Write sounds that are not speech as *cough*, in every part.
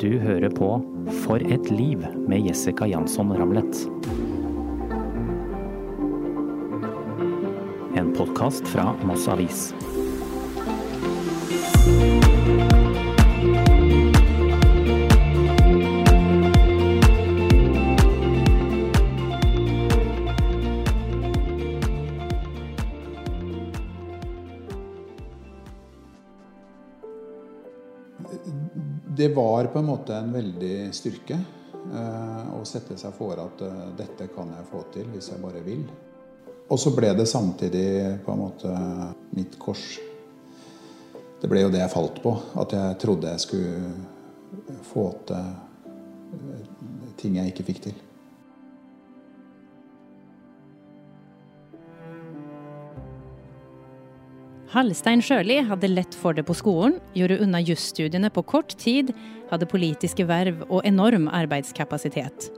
Du hører på For et liv med Jessica Jansson Ramlet. En podkast fra Moss Avis. Det var på en måte en veldig styrke eh, å sette seg for at eh, dette kan jeg få til hvis jeg bare vil. Og så ble det samtidig på en måte mitt kors. Det ble jo det jeg falt på. At jeg trodde jeg skulle få til eh, ting jeg ikke fikk til. Hallstein Sjøli hadde lett for det på skolen, gjorde unna jusstudiene på kort tid, hadde politiske verv og enorm arbeidskapasitet.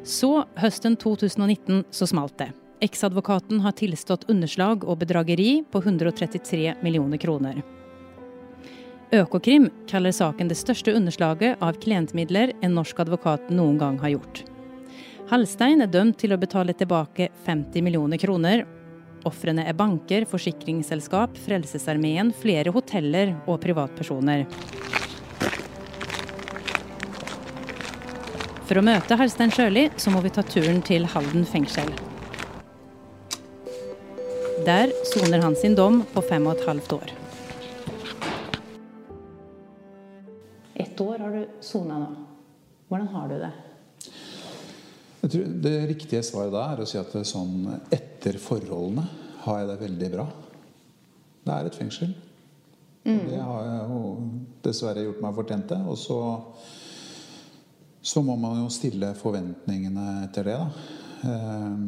Så, høsten 2019, så smalt det. Eksadvokaten har tilstått underslag og bedrageri på 133 millioner kroner. Økokrim kaller saken det største underslaget av klientmidler en norsk advokat noen gang har gjort. Hallstein er dømt til å betale tilbake 50 millioner kroner, Ofrene er banker, forsikringsselskap, Frelsesarmeen, flere hoteller og privatpersoner. For å møte Halstein Sjøli så må vi ta turen til Halden fengsel. Der soner han sin dom på fem og et halvt år. Ett år har du sona nå. Hvordan har du det? Jeg tror Det riktige svaret da er å si at det er sånn etter forholdene har jeg det veldig bra. Det er et fengsel. Mm. Og det har jeg jo dessverre gjort meg fortjent til. Og så, så må man jo stille forventningene etter det, da. Eh,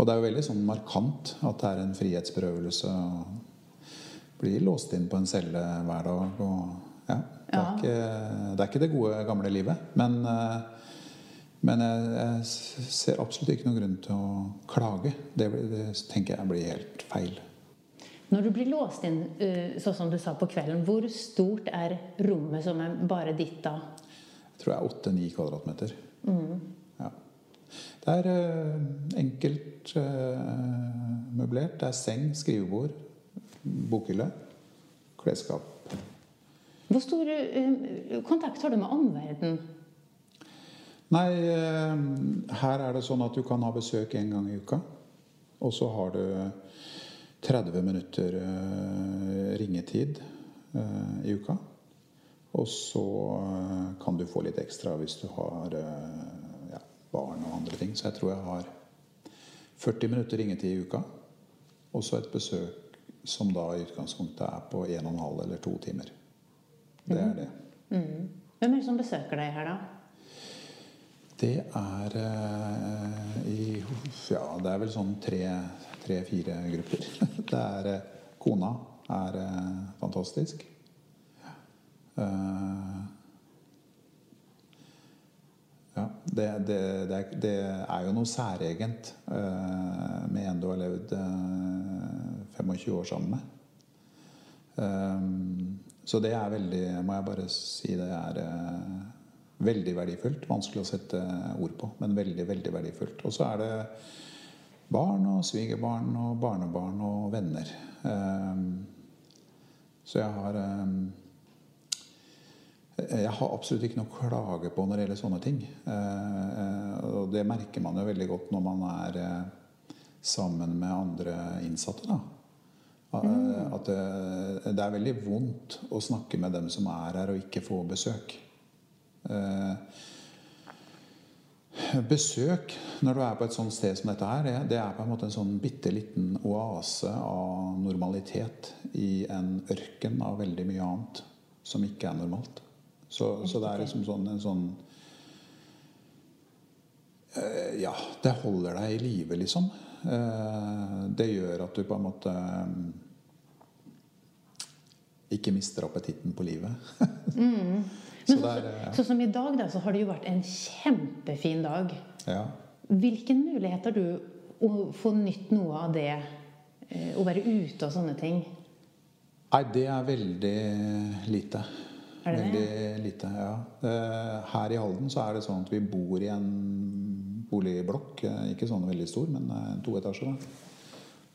og det er jo veldig sånn markant at det er en frihetsberøvelse bli låst inn på en celle hver dag. Og, ja, det, er ikke, det, er ikke, det gode, gamle livet. Men eh, men jeg, jeg, ser absolutt ikke noen grunn til å klage. Det, det, tenker jeg blir helt feil. Når du blir låst inn, sånn som du sa på kvelden, hvor stort er rommet som er bare ditt da? Jeg tror det er åtte-ni kvadratmeter. Mm. Ja. Det er enkelt møblert. Det er seng, skrivebord, bokhylle, klesskap. Hvor stor kontakt har du med omverdenen? Nei, eh, her er det sånn at du kan ha besøk én gang i uka. Og så har du 30 minutter eh, ringetid eh, i uka. Og så kan du få litt ekstra hvis du har ja, barn og andre ting. Så jeg tror jeg har 40 minutter ringetid i uka. Og så et besøk som da i utgangspunktet er på 1 12 eller 2 timer. Det er det. Mm. Hvem er det som besøker deg her, da? Det er uh, i Ja, det er vel sånn tre-fire grupper. *laughs* Det er uh, Kona er uh, fantastisk. ja, det, det, det, er, jo noe særegent med en du har levd 25 år sammen med. så det er veldig, må jeg bare si, det er veldig verdifullt. Vanskelig å sette ord på, men veldig, veldig verdifullt. Og så er det barn og svigerbarn og barnebarn og venner. Ehm, så jeg har ehm, jeg har absolutt ikke noe å klage på når det gjelder sånne ting. Eh, og det merker man jo veldig godt når man er eh, sammen med andre innsatte. da. Mm. At det, det, er veldig vondt å snakke med dem som er her og ikke få besøk. Eh, besøk når du er på et sånt sted som dette her, det er på en måte en sånn bitte liten oase av normalitet i en ørken av veldig mye annet som ikke er normalt. Så, så det er liksom sånn en sånn eh, Ja, det holder deg i live, liksom. Eh, det gjør at du på en måte ikke mister appetitten på livet. *laughs* mm. Så, der, ja. så, som i dag, da, så har det jo vært en kjempefin dag. Ja. Hvilken mulighet har du å få nytt noe av det? Eh, å være ute og sånne ting? Nei, det er veldig lite. Er det det? Veldig lite, ja. Eh, Her i Halden så er det sånn at vi bor i en boligblokk. eh, Ikke sånn veldig stor, men eh, to etasjer. da.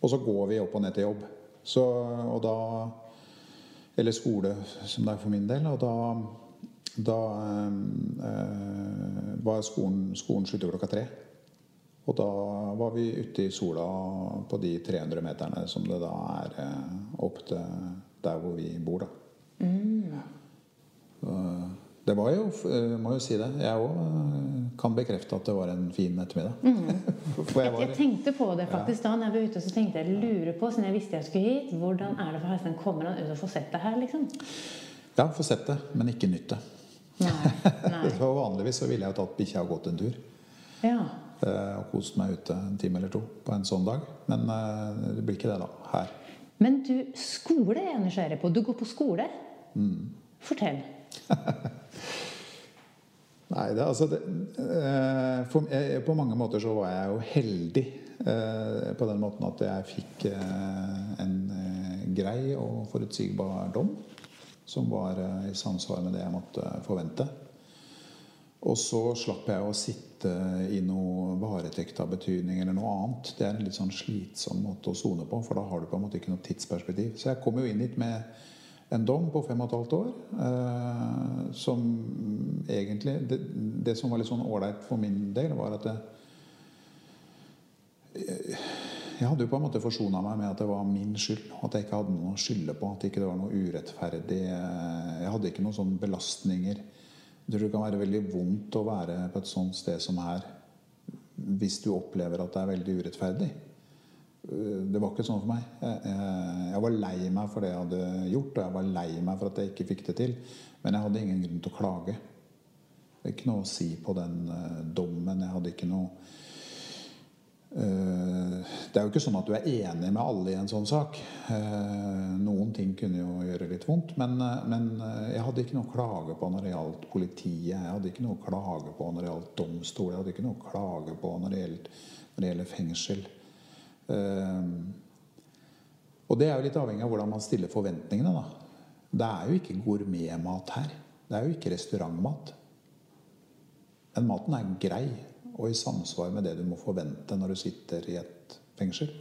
Og så går vi opp og ned til jobb. Så, og da Eller skole, som det er for min del. Og da, da eh, eh, var skolen, skolen slutter klokka tre. Og da var vi ute i sola på de 300 meterne som det da er eh, opp til der hvor vi bor, da. Så, det var jo, jeg må jo si det, jeg òg kan bekrefte at det var en fin ettermiddag. *laughs* For jeg Jeg tenkte på det faktisk da når jeg var ute, så tenkte jeg lurer på, siden jeg visste jeg skulle hit, hvordan er det for Heistein? Kommer han ut og får sett det her, liksom? Ja, får sett det, men ikke nytt det. Nei. *laughs* Nei. For vanligvis så ville jeg jo tatt bikkja og gått en tur. Ja. eh, Og kost meg ute en time eller to på en sånn dag. Men eh, det blir ikke det, da. Her. Men du, skole er jeg nysgjerrig på. Du går på skole. Mm. Fortell. *laughs* Nei, det, altså det, eh, for, jeg, På mange måter så var jeg jo heldig eh, på den måten at jeg fikk eh, en eh, grei og forutsigbar dom. Som var eh, i samsvar med det jeg måtte forvente. Og så slapp jeg å sitte i noe varetekt av betydning eller noe annet. Det er en litt sånn slitsom måte å sone på, for da har du på en måte ikke noe tidsperspektiv. Så jeg kom jo inn hit med en dom på fem og et halvt år. Eh, som egentlig det, det som var litt sånn ålreit for min del, var at det, jeg hadde jo på en måte forsona meg med at det var min skyld. At jeg ikke hadde noe å skylde på. At ikke det var noe urettferdig. Jeg hadde ikke noen sånne belastninger. Jeg tror det kan være veldig vondt å være på et sånt sted som her hvis du opplever at det er veldig urettferdig. Det var ikke sånn for meg. Jeg, var lei meg for det jeg hadde gjort, og jeg var lei meg for at jeg ikke fikk det til. Men jeg hadde ingen grunn til å klage. Det er ikke noe å si på den eh, dommen. Jeg hadde ikke noe Eh, Det er jo ikke sånn at du er enig med alle i en sånn sak. Eh, Noen ting kunne jo gjøre litt vondt. Men, eh, men eh, jeg hadde ikke noe klage på når det gjaldt politiet. Jeg hadde ikke noe klage på når det gjaldt domstol. Jeg hadde ikke noe klage på når det gjelder, når det gjelder fengsel. Eh, Og det er jo litt avhengig av hvordan man stiller forventningene. da. Det er jo ikke gourmetmat her. Det er jo ikke restaurantmat. Men maten er grei og i samsvar med det du må forvente når du sitter i et fengsel.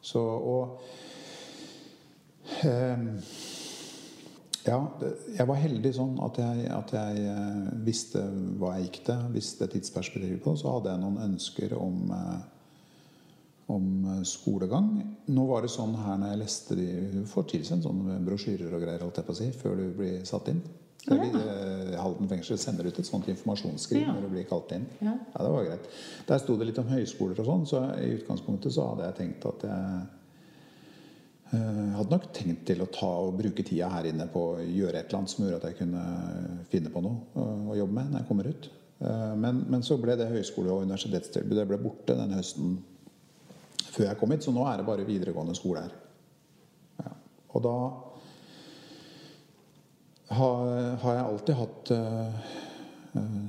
Så og eh, Ja, jeg var heldig sånn at jeg, at jeg eh, visste hva jeg gikk til, visste tidsperspektivet på. Så hadde jeg noen ønsker om eh, om skolegang. Nå var det sånn her når jeg leste de Du får tilsendt sånne brosjyrer og greier holdt jeg på å si, før du blir satt inn. Er, litt, eh, Halden fengsel sender ut et sånt informasjonsskriv Ja. når du blir kalt inn. Ja. det var greit. Der sto det litt om høyskoler og sånn, så i utgangspunktet så hadde jeg tenkt at jeg jeg hadde nok tenkt til å ta og bruke tida her inne på å gjøre et eller annet som gjorde at jeg kunne finne på noe eh, å jobbe med når jeg kommer ut. Eh, Men, men så ble det høyskole- og universitetstilbudet det ble borte den høsten før jeg kom hit. Så nå er det bare videregående skole her. Ja. Og da har, har jeg alltid hatt eh,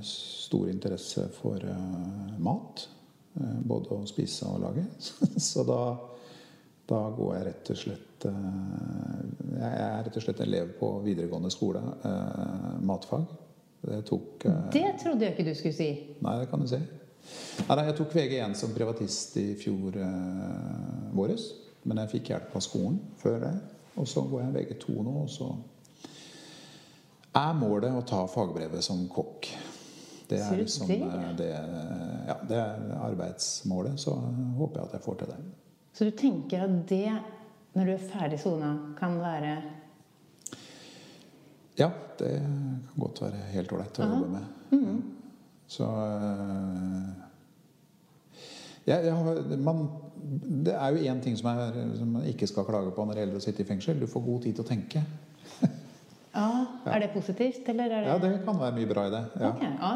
stor interesse for uh, mat. Uh, både å spise og lage. *laughs* Så da, da går jeg rett og slett Jeg er rett og slett elev på videregående skole. matfag. Det tok Det trodde jeg ikke du skulle si. Nei, det kan du si. Nei, jeg tok VG1 som privatist i fjor våres. Men jeg fikk hjelp av skolen før det. Og så går jeg VG2 nå, og så er målet å ta fagbrevet som kokk. Det er liksom det? eh, ja, det er arbeidsmålet. Så håper jeg at jeg får til det. Så du tenker at det, når du er ferdig sona, kan være Ja, det kan godt være helt ålreit å jobbe med. Mm. Så eh, jeg, jeg man, Det er jo én ting som, er, som man ikke skal klage på når det gjelder å sitte i fengsel. Du får god tid til å tenke. Ja, Er det positivt, eller er det Ja, det kan være mye bra i det. Ja. Okay, ja.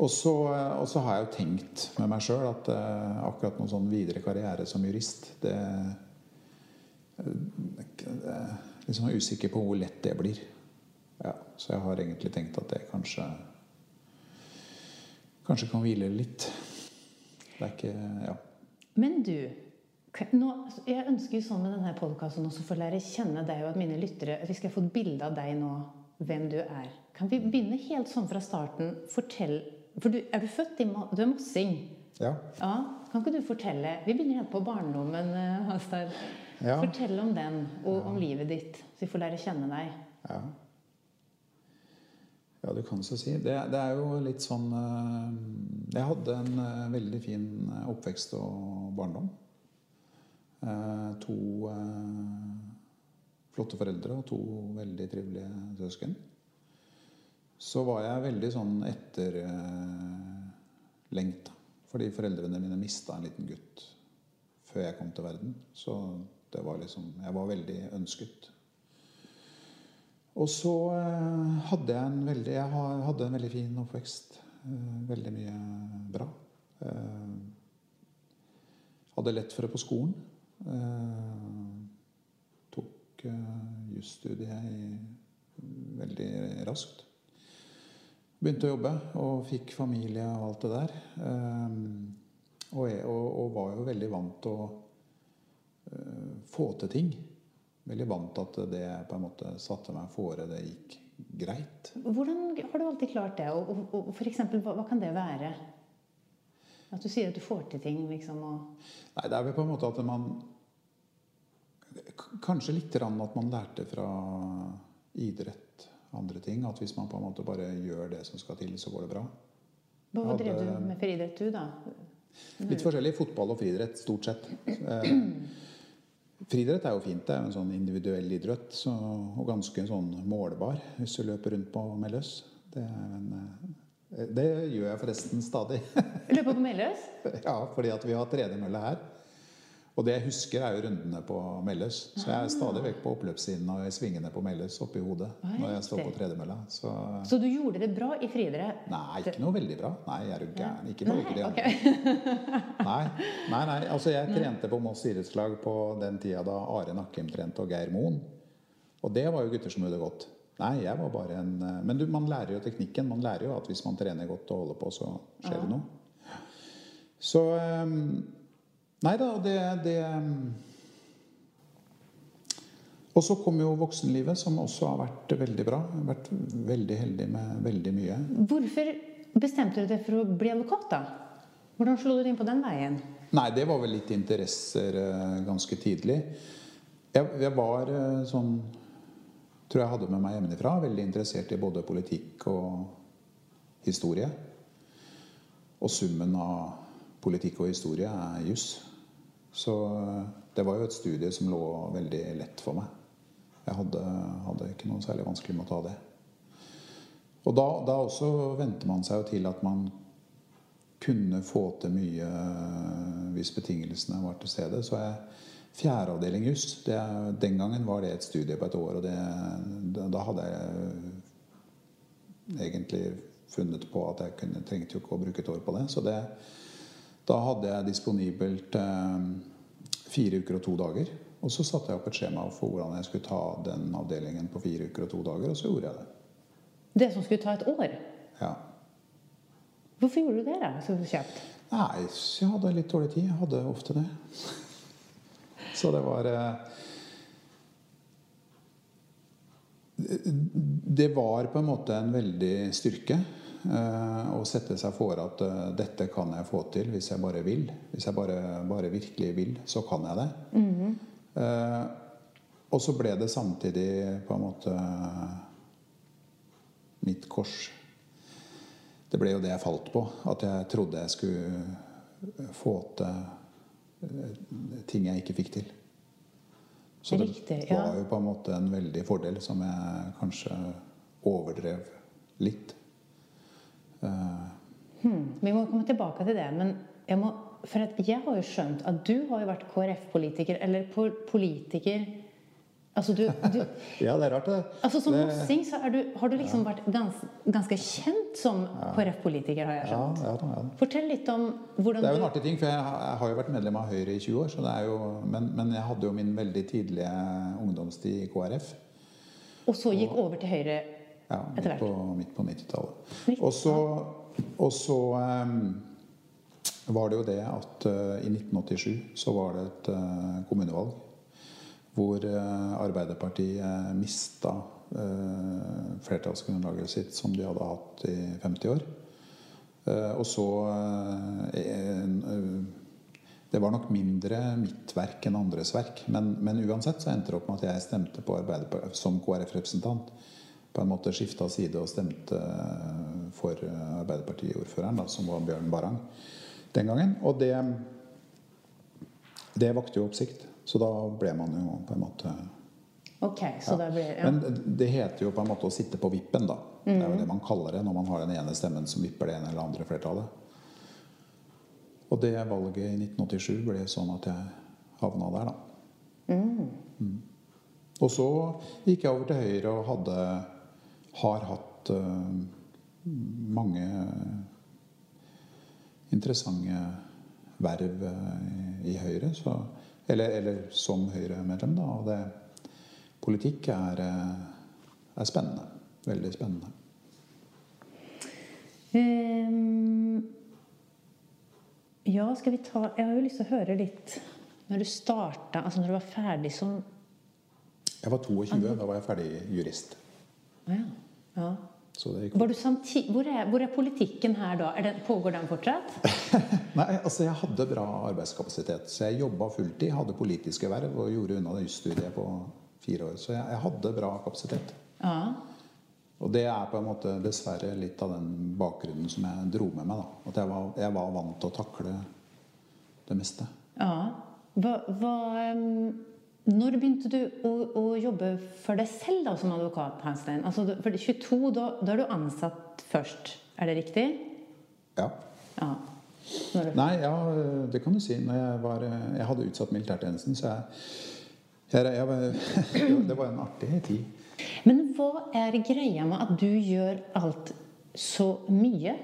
Og så, og så har jeg jo tenkt med meg sjøl at uh, akkurat noen sånn videre karriere som jurist det, det, det er liksom er usikker på hvor lett det blir. Ja, så jeg har egentlig tenkt at det kanskje Kanskje kan hvile litt. Det er ikke Ja. Men du, nå, jeg ønsker jo sånn med denne podkasten også for å lære kjenne deg og at mine lyttere Vi skal få et bilde av deg nå hvem du er. Kan vi begynne helt sånn fra starten? Fortell For du, er du født i Du er mossing? Ja. ja. Kan ikke du fortelle Vi begynner helt på barndommen, Hastad. Ja. Fortell om den, og ja. om livet ditt, så vi får lære kjenne deg. Ja. Ja, du kan så si. Det, det, er jo litt sånn Jeg hadde en veldig fin oppvekst og barndom. To flotte foreldre og to veldig trivelige søsken. Så var jeg veldig sånn etterlengta. Fordi foreldrene mine mista en liten gutt før jeg kom til verden. Så det var liksom Jeg var veldig ønsket. Og så eh, hadde jeg en veldig Jeg hadde en veldig fin oppvekst. Eh, veldig mye bra. Eh, hadde lett for det på skolen tok uh, jusstudiet veldig raskt. Begynte å jobbe og fikk familie og alt det der. Um, og, jeg, og, og, var jo veldig vant til å få til ting. Veldig vant til at det på en måte satte meg fore, det gikk greit. Hvordan har du alltid klart det? Og, og, og for eksempel, hva, hva, kan det være? At du sier at du får til ting, liksom? Nei, det er vel på en måte at man Kanskje litt at man lærte fra idrett andre ting. At hvis man på en måte bare gjør det som skal til, så går det bra. Hva hadde, drev du med friidrett, du, da? Litt forskjellig. Fotball og friidrett, stort sett. Eh, friidrett er jo fint. Det er jo en sånn individuell idrett. Så, og ganske sånn målbar hvis du løper rundt på Melløs. Det, en, eh, det gjør jeg forresten stadig. Løper på Melløs? *laughs* ja, fordi at vi har tredemølle her. Og det jeg husker, er jo rundene på Melles. Så jeg er stadig vekk på oppløpssiden og i svingene på Melles oppi hodet når jeg står på tredemølla. Så, så du gjorde det bra i friidrett? Nei, ikke noe veldig bra. Nei, jeg er jo gæren. Ikke på nei, okay. nei, nei, nei. Altså, jeg trente på Moss idrettslag på den tida da Are Nakkim trente og Geir Moen. Og det var jo gutter som gjorde det godt. Nei, jeg var bare en Men du, man lærer jo teknikken. Man lærer jo at hvis man trener godt og holder på, så skjer det noe. Så um, Nei da, det, det mm. Og så kom jo voksenlivet, som også har vært veldig bra. Jeg har vært veldig heldig med veldig mye. Hvorfor bestemte du deg for å bli advokat, da? Hvordan slo du inn på den veien? Nei, det var vel litt interesser eh, ganske tidlig. Jeg, jeg var eh, sånn Tror jeg hadde med meg hjemmefra. Veldig interessert i både politikk og historie. Og summen av politikk og historie er juss. Så eh, det var jo et studie som lå veldig lett for meg. Jeg hadde, hadde ikke noe særlig vanskelig med å ta det. Og da, da også venter man seg jo til at man kunne få til mye eh, hvis betingelsene var til stede. Så jeg Fjerdeavdeling juss. Den gangen var det et studie på et år. Og det, da hadde jeg egentlig funnet på at jeg kunne, trengte jo ikke å bruke et år på det. Så det, da hadde jeg disponibelt eh, fire uker og to dager. Og så satte jeg opp et skjema for hvordan jeg skulle ta den avdelingen på fire uker og to dager, og så gjorde jeg det. Det som skulle ta et år? Ja. Hvorfor gjorde du det da, så kjapt? Nei, jeg hadde litt dårlig tid. Jeg hadde ofte det. *laughs* Så det var eh, Det var på en måte en veldig styrke. Eh, og sette seg for at uh, dette kan jeg få til hvis jeg bare vil. Hvis jeg bare, bare virkelig vil, så kan jeg det. Mm -hmm. og så ble det samtidig på en måte mitt kors. Det ble jo det jeg falt på. At jeg trodde jeg skulle få til ting jeg ikke fikk til. Så det Riktig, ja. var jo på en måte en veldig fordel som jeg kanskje overdrev litt. Hmm. Vi må komme tilbake til det. Men jeg, må, jeg har jo skjønt at du har jo vært KrF-politiker, eller politiker Altså du, du, *laughs* ja, det er rart, det. Altså Som det, mossing så du, har du liksom ja. vært gans, ganske kjent som ja. KrF-politiker, har jeg skjønt. Ja, ja, Fortell litt om hvordan du Det er jo en artig ting, for jeg, jeg, har jo vært medlem av Høyre i 20 år. Så det jo, men, men jeg hadde jo min veldig tidlige ungdomstid i KrF. Og så gikk og, over til Høyre ja, midt på, midt på 90-tallet. Og så, og så um, var det jo det at uh, i 1987 så var det et uh, kommunevalg. hvor uh, Arbeiderpartiet mista flertallsgrunnlaget sitt som de hadde hatt i 50 år. Og så Det var nok mindre mitt verk enn andres verk. Men, men uansett så endte det opp med at jeg stemte på Arbeiderpartiet som KrF-representant. På en måte skifta side og stemte for Arbeiderpartiordføreren, som var Bjørn Barang den gangen. Og det, det vakte jo oppsikt. Så da ble man jo på en måte Ok, så ja. det ble, ja. Men det heter jo på en måte å sitte på vippen, da. Mm. Det er jo mm. det man kaller det når man har den ene stemmen som vipper det ene eller andre flertallet. Og det valget i 1987 ble sånn at jeg havna der, da. Mm. Mm. Og så gikk jeg over til Høyre og hadde har hatt uh, mange interessante verv uh, i Høyre. Så eller, eller som Høyre-medlem, da. Og det, politikk er, eh, er, spennende. Veldig spennende. Um, ja, skal vi ta Jeg har jo lyst til å høre litt Når du starta, altså når du var ferdig som Jeg var 22. Da var jeg ferdig jurist. Ja. ja. Hvor, er, hvor, er, politikken her da? Det, pågår den fortsatt? *laughs* Nei, altså jeg hadde bra arbeidskapasitet. Så jeg jobba fulltid, hadde politiske verv og gjorde unna det jusstudiet på fire år. Så jeg, jeg hadde bra kapasitet. Ja. Og det er på en måte dessverre litt av den bakgrunnen som jeg dro med meg. da. At jeg var, jeg var vant til å takle det meste. Ja. Hva, hva um når begynte du å, å, jobbe for deg selv da, som advokat? Hanstein? Altså, for 22, da, da, er du ansatt først. Er det riktig? Ja. ja. Nei, ja, det kan du si. Jeg, var, jeg, hadde utsatt militærtjenesten, så jeg, jeg, jeg, *laughs* Det var en artig tid. Men hva er greia med at du gjør alt så mye?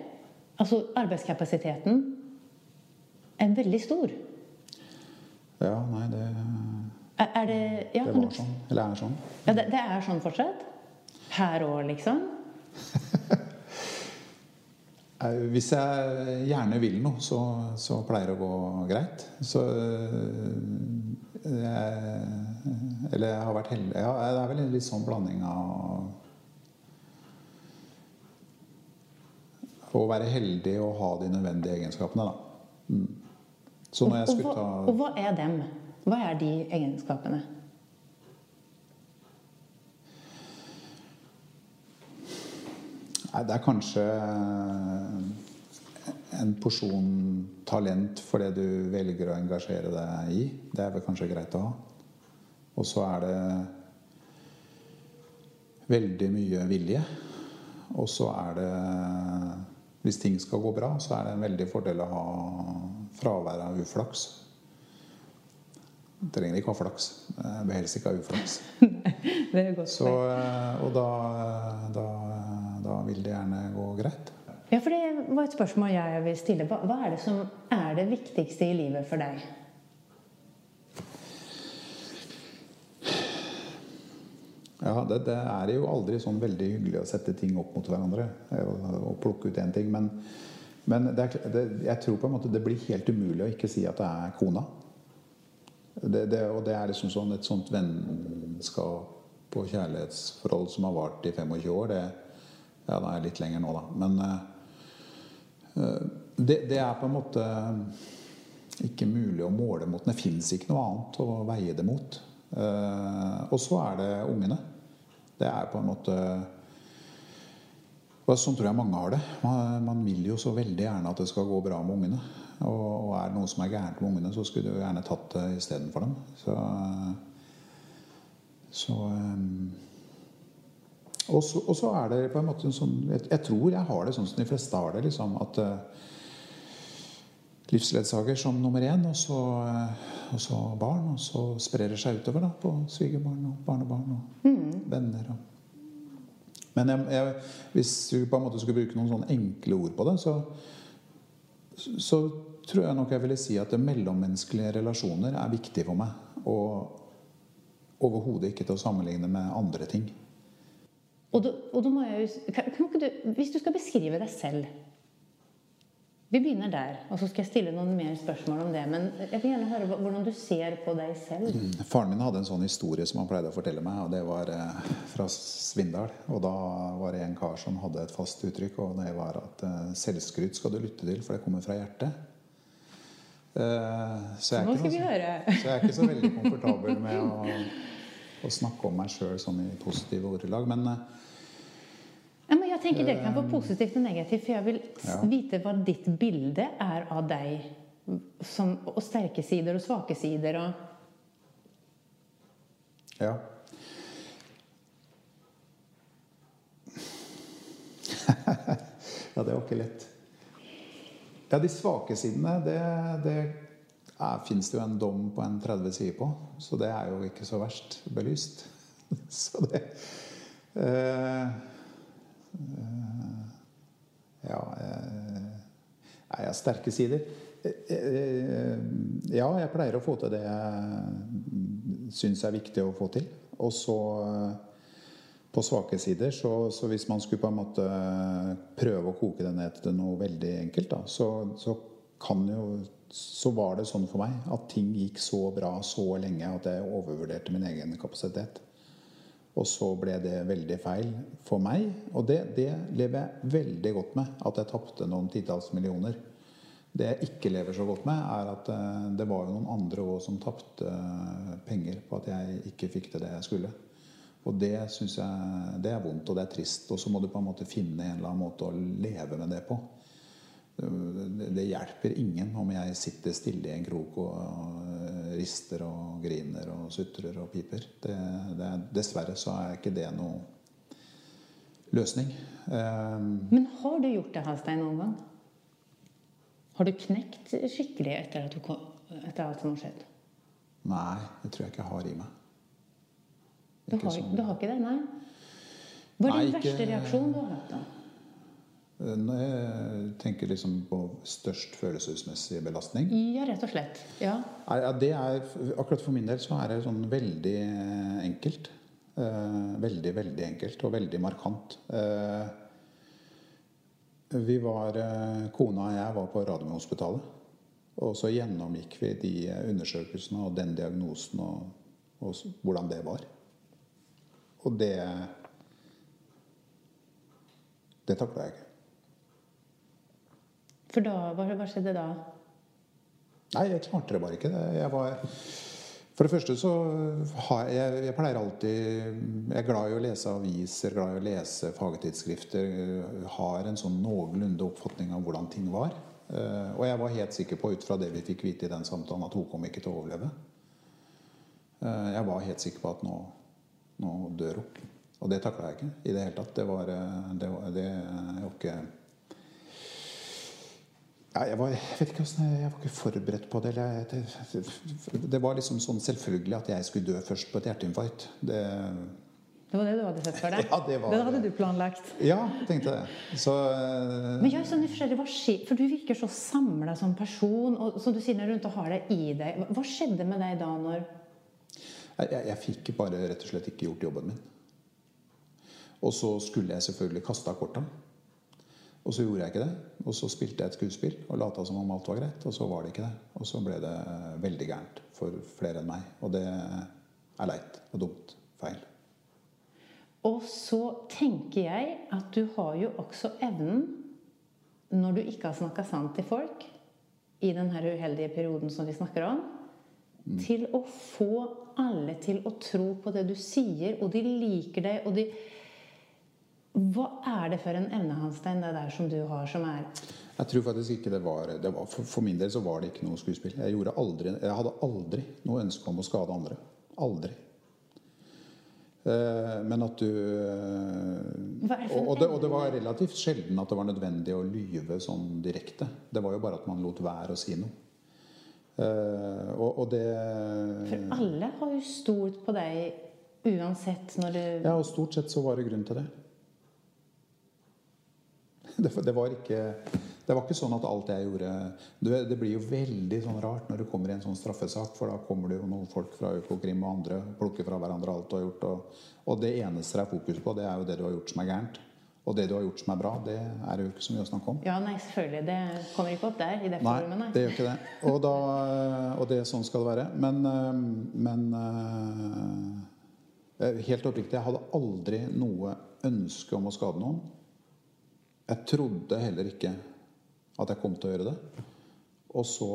Altså, arbeidskapasiteten er veldig stor. Ja, nei, det er det ja, Det var sånn. Eller er sånn. Ja, det, det er sånn fortsatt? Her òg, liksom? *laughs* Hvis jeg gjerne vil noe, så, så, pleier det å gå greit. Så jeg, Eller jeg har vært heldig ja, Det er vel en litt sånn blanding av Å være heldig og ha de nødvendige egenskapene, da. Mm. Så når jeg skulle ta Og hva er dem? Hva er de egenskapene? Det er kanskje en porsjon talent for det du velger å engasjere deg i. Det er vel kanskje greit å ha. Og så er det veldig mye vilje. Og så er det Hvis ting skal gå bra, så er det en veldig fordel å ha fravær av uflaks. Trenger ikke ha flaks. Jeg vil helst ikke ha uflaks. *laughs* det er godt Så, eh, og da, da, da, vil det gjerne gå greit. Ja, for Det var et spørsmål jeg vil stille. Hva, hva er det som er det viktigste i livet for deg? Ja, det, det, er jo aldri sånn veldig hyggelig å sette ting opp mot hverandre og, og plukke ut én ting. Men, men det er, jeg tror på en måte det blir helt umulig å ikke si at det er kona. Det, det, og det er liksom sånn et sånt vennskap og kjærlighetsforhold som har vart i 25 år. Det, ja, det er litt lenger nå, da. Men uh, det, det, er på en måte ikke mulig å måle mot. Det fins ikke noe annet å veie det mot. Uh, og så er det ungene. Det er på en måte Sånn tror jeg mange har det. Man, man vil jo så veldig gjerne at det skal gå bra med ungene. Og, og er det noe som er gærent med ungene, så skulle du gjerne tatt det istedenfor dem. Så, så um, og, så, og så, er det på en måte en sånn jeg, jeg, tror jeg har det sånn som de fleste har det. liksom, At uh, livsledsager som nummer én, og så, uh, og så, barn. Og så sprer det seg utover da, på svigerbarn og barnebarn og mm. venner. Og. Men jeg, jeg, hvis du på en måte skulle bruke noen sånne enkle ord på det, så, så tror jeg nok jeg ville si at mellommenneskelige relasjoner er viktig for meg. Og overhodet ikke til å sammenligne med andre ting. Og, da, og må jeg, kan, kan du, hvis du skal beskrive deg selv Vi begynner der, og så skal jeg stille noen mer spørsmål om det. Men jeg vil gjerne høre hvordan du ser på deg selv. Mm. Faren min hadde en sånn historie som han pleide å fortelle meg, og det var eh, fra Svindal. Og da var det en kar som hadde et fast uttrykk, og det var at eh, selvskryt skal du lytte til, for det kommer fra hjertet. Eh, så, jeg Nå skal vi høre. så jeg er ikke så veldig komfortabel med å, å snakke om meg sjøl sånn i positive ordelag. Men eh, men jeg tenker Det kan være positivt og negativt, for jeg vil ja. vite hva ditt bilde er av deg. Som, og sterke sider og svake sider. Og ja. *laughs* ja, det var ikke lett. Ja, de svake sidene, det, det fins det jo en dom på en 30 sider på. Så det er jo ikke så verst belyst. *laughs* så det eh, Eh, ja eh, Jeg har sterke sider. Eh, ja, jeg pleier å få til det jeg syns er viktig å få til. Og så på svake sider, så, så, hvis man skulle på en måte prøve å koke det ned til noe veldig enkelt, da, så, så, kan jo Så var det sånn for meg at ting gikk så bra så lenge at jeg overvurderte min egen kapasitet. Og så ble det veldig feil for meg. Og det, det lever jeg veldig godt med. At jeg tapte noen titalls millioner. Det jeg ikke lever så godt med, er at eh, det var jo noen andre òg som tapte eh, penger på at jeg ikke fikk til det jeg skulle. Og det syns jeg det er vondt, og det er trist. Og så må du på en måte finne en eller annen måte å leve med det på. Det hjelper ingen om jeg sitter stille i en krok og rister og griner og sutrer og piper. Det, det, dessverre så er ikke det noe løsning. Um, Men har du gjort det, Halstein, noen gang? Har du knekt skikkelig etter, du, etter alt som har skjedd? Nei, det tror jeg ikke jeg har i meg. Du har, sånn. du har, ikke det? Nei? Hva er din verste reaksjon du har hatt? da? Eh, når jeg tenker liksom på størst følelsesmessig belastning Ja, rett og slett. Ja. det er, akkurat for min del så er det sånn veldig enkelt. Eh, veldig, veldig enkelt og veldig markant. Eh, vi var, Kona og jeg var på Radiumhospitalet. Og så gjennomgikk vi de undersøkelsene og den diagnosen og, og hvordan det var. Og det Det takla jeg ikke. For da, hva, hva skjedde da? Nei, jeg klarte det bare ikke. Jeg var for det første så har jeg, jeg pleier alltid Jeg er glad i å lese aviser, glad i å lese fagtidsskrifter. Har en sånn noenlunde oppfatning av hvordan ting var. Eh, og jeg var helt sikker på, ut fra det vi fikk vite i den samtalen, at hun kom ikke til å overleve. Eh, jeg var helt sikker på at nå, nå dør hun. Og det takla jeg ikke i det hele tatt. Det var, det, var, det, jeg var ikke jeg, var, jeg, vet ikke hvordan, jeg var ikke forberedt på det. Det, det. det, var liksom sånn selvfølgelig at jeg skulle dø først på et hjerteinfarkt. Det, det var det du hadde sett for deg? *laughs* Ja, det, var, det hadde du planlagt? Ja, tenkte jeg. Så, uh, Men jeg er så nysgjerrig, hva skjer? For du virker så samla som person. Og som du sier, rundt og har det i deg. Hva skjedde med deg da når jeg, jeg, jeg fikk bare rett og slett ikke gjort jobben min. Og så skulle jeg selvfølgelig kaste av korta. Og så gjorde jeg ikke det. Og så spilte jeg et skuespill og lata som om alt var greit. Og så var det ikke det. Og så ble det veldig gærent for flere enn meg. Og det er leit og dumt. Feil. Og så tenker jeg at du har jo også evnen, når du ikke har snakka sant til folk, i denne uheldige perioden som vi snakker om, mm. til å få alle til å tro på det du sier, og de liker deg, og de hva er det for en evne Hanstein, det der som du har, som er Jeg tror faktisk ikke det var, det var for, for, min del så var det ikke noe skuespill. Jeg, aldri, jeg hadde aldri noe ønske om å skade andre. Aldri. Eh, men at du eh, og, og, det, og, det, var relativt sjelden at det var nødvendig å lyve sånn direkte. Det var jo bare at man lot være å si noe. Eh, og, og det For alle har jo stolt på deg uansett når du Ja, og stort sett så var det grunn til det. Det, det, var ikke, det, var ikke, sånn at alt jeg gjorde det, det, blir jo veldig sånn rart når du kommer i en sånn straffesak, for da kommer det jo noen folk fra Økokrim og andre plukker fra hverandre alt du har gjort. Og, og, det eneste det er fokus på, det er jo det du har gjort som er gærent. Og det du har gjort som er bra, det er jo ikke så mye å snakke om. Ja, nei, selvfølgelig. Det kommer ikke opp der i det Nei, nei. det gjør ikke det. Og, da, og det, sånn skal det være. Men, eh, men eh, helt oppriktig, jeg hadde aldri noe ønske om å skade noen. Jeg trodde heller ikke at jeg kom til å gjøre det. Og så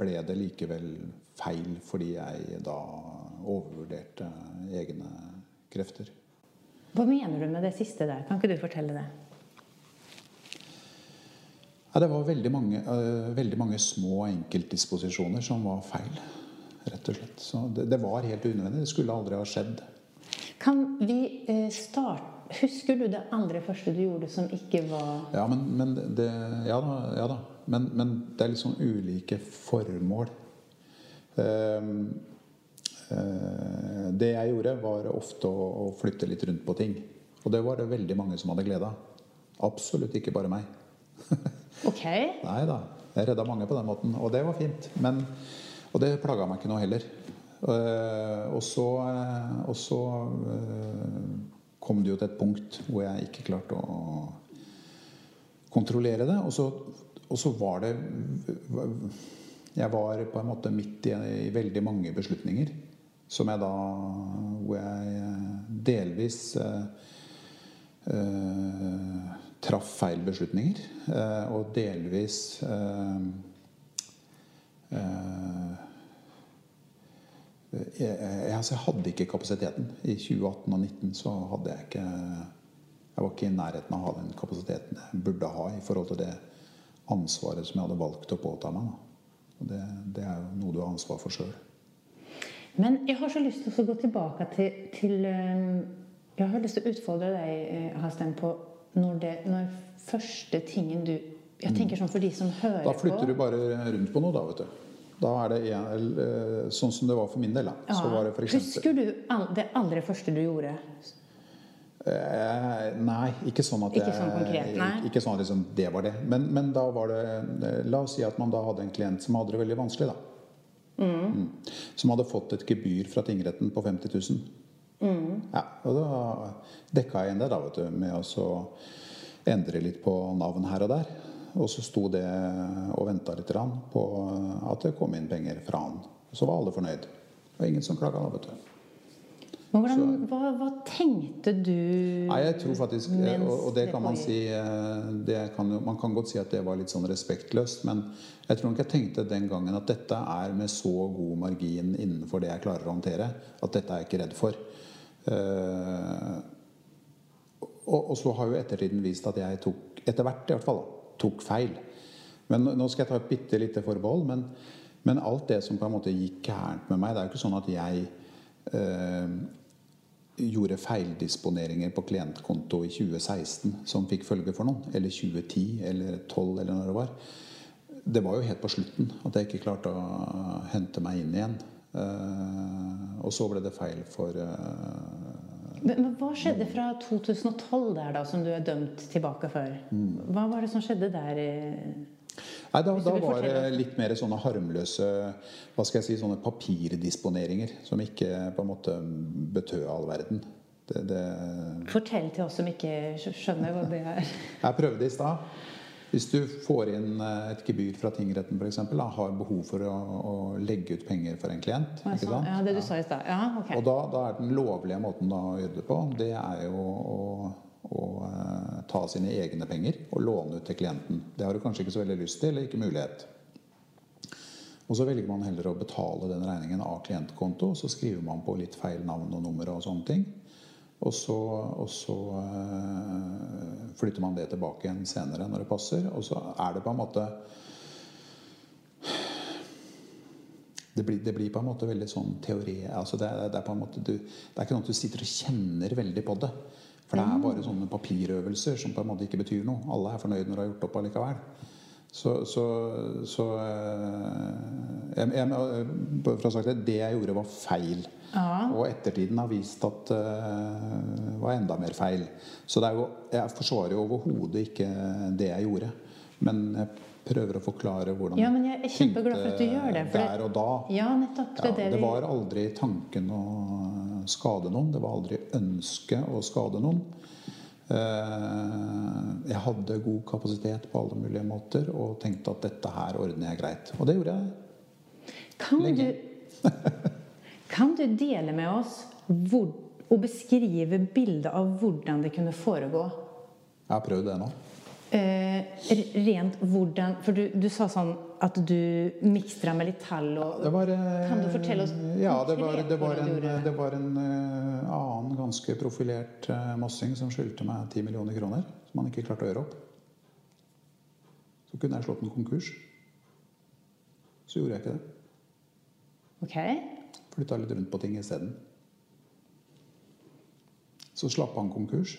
ble det likevel feil fordi jeg da overvurderte egne krefter. Hva mener du med det siste der? Kan ikke du fortelle det? Ja, det var veldig mange, uh, veldig mange små enkeltdisposisjoner som var feil. Rett og slett. Så det, det var helt unødvendig. Det skulle aldri ha skjedd. Kan vi uh, starte Husker du det aller første du gjorde som ikke var Ja, men, men det Ja da. Ja da. Men, men det er litt sånn ulike formål. Eh, eh, det jeg gjorde, var ofte å, å flytte litt rundt på ting. Og det var det veldig mange som hadde glede av. Absolutt ikke bare meg. *laughs* Ok. Nei da. Jeg redda mange på den måten, og det var fint. Men, og det plaga meg ikke noe heller. Eh, og så, eh, og så eh, kom det jo til et punkt hvor jeg ikke klarte å kontrollere det. Og så, og så var det Jeg var på en måte midt i, i veldig mange beslutninger som jeg da Hvor jeg eh, delvis eh, eh, traff feil beslutninger. Eh, og delvis eh, eh, jeg, jeg, altså jeg hadde ikke kapasiteten. I 2018 og 2019 så hadde jeg ikke Jeg var ikke i nærheten av å ha den kapasiteten jeg burde ha i forhold til det ansvaret som jeg hadde valgt å påta meg. Det, det er jo noe du har ansvar for sjøl. Men jeg har så lyst til å gå tilbake til, til eh, Jeg har lyst til å utfordre deg, eh, Hastein, på når, det, når første tingen du Jeg tenker sånn for de som hører på Da flytter du bare rundt på noe, da, vet du. Da er det en, eh, sånn som det var for min del. Da. Så var det for eksempel, Husker du det aller første du gjorde? Eh, nei, ikke sånn at Ikke jeg, sånn konkret, nei. Ikke sånn at liksom, det var det. Men, men da var det eh, La oss si at man da hadde en klient som hadde det veldig vanskelig. da. Mm. Som hadde fått et gebyr fra tingretten på 50 000. Mm. Ja, og da dekka jeg inn det da, vet du, med å så endre litt på navn her og der. Og så sto det og venta litt på at det kom inn penger fra han. Så var alle fornøyd. Det var ingen som klaga da, vet du. Men hvordan, hva, hva tenkte du Nei, jeg tror faktisk mens Og, og det kan man si eh, det kan, Man kan godt si at det var litt sånn respektløst, men jeg tror nok jeg tenkte den gangen at dette er med så god margin innenfor det jeg klarer å håndtere, at dette er jeg ikke redd for. Uh, og, og så har jo ettertiden vist at jeg tok, etter hvert i hvert fall, da, tok feil. Men nå skal jeg ta et bitte lite forbehold. Men, men alt det som på en måte gikk gærent med meg Det er jo ikke sånn at jeg øh, gjorde feildisponeringer på klientkonto i 2016 som fikk følge for noen. Eller 2010 eller 2012 eller når det var. Det var jo helt på slutten at jeg ikke klarte å hente meg inn igjen. Uh, og så ble det feil for eh, Men, men hva skjedde fra 2012 der, da, som du er dømt tilbake for? Mm. Hva var det som skjedde der? Nei, da, da var det litt mer sånne harmløse hva skal jeg si, sånne papirdisponeringer som ikke på en måte betød all verden. Det, det, Fortell til oss som ikke skjønner hva det er. jeg prøvde i stad. Hvis du får inn eh, et gebyr fra tingretten eksempel, har behov for å, å legge ut penger for en klient ikke sant? Ja, det du sa i stad. Ja, okay. Og da, da er den lovlige måten å gjøre det på, det er jo å, å eh, ta sine egne penger og låne ut til klienten. Det har du kanskje ikke så veldig lyst til, eller ikke mulighet. Og så velger man heller å betale den regningen av klientkonto, så skriver man på litt feil navn og nummer og sånne ting. Og så, og så eh, flytter man det tilbake igjen senere når det passer. Og så er det på en måte det blir, det blir på en måte veldig sånn teori altså det, det, er på en måte du, det er ikke noe at du sitter og kjenner veldig på det. For det er bare sånne papirøvelser som på en måte ikke betyr noe. Alle er fornøyd når du har gjort opp allikevel. Så, så, så eh, jeg, jeg, for å ha sagt det, det jeg gjorde, var feil. Ja. Og ettertiden har vist at det var enda mer feil. Så jo, jeg forsvarer jo overhodet ikke det jeg gjorde. Men jeg prøver å forklare hvordan Ja, men jeg er kjempeglad for at du gjør det, for der og da. Ja, nettopp. Det Ja, det det var aldri tanken å skade noen. Det var aldri ønsket å skade noen. Eh, jeg hadde god kapasitet på alle mulige måter og tenkte at dette her ordner jeg greit. Og det gjorde jeg. Kan Lenge. du, *laughs* kan du dele med oss hvor, og beskrive bildet av hvordan det kunne foregå? Jeg har prøvd det nå. Eh, rent hvordan For du, du sa sånn at du mikstra med litt tall og var, eh, Kan du fortelle oss Ja, det var, det var en, det var en uh, annen ganske profilert uh, mossing som skyldte meg 10 millioner kroner. Som han ikke klarte å gjøre opp. Så kunne jeg slått en konkurs. Så gjorde jeg ikke det. Ok. Flytta litt rundt på ting isteden. Så slapp han konkurs.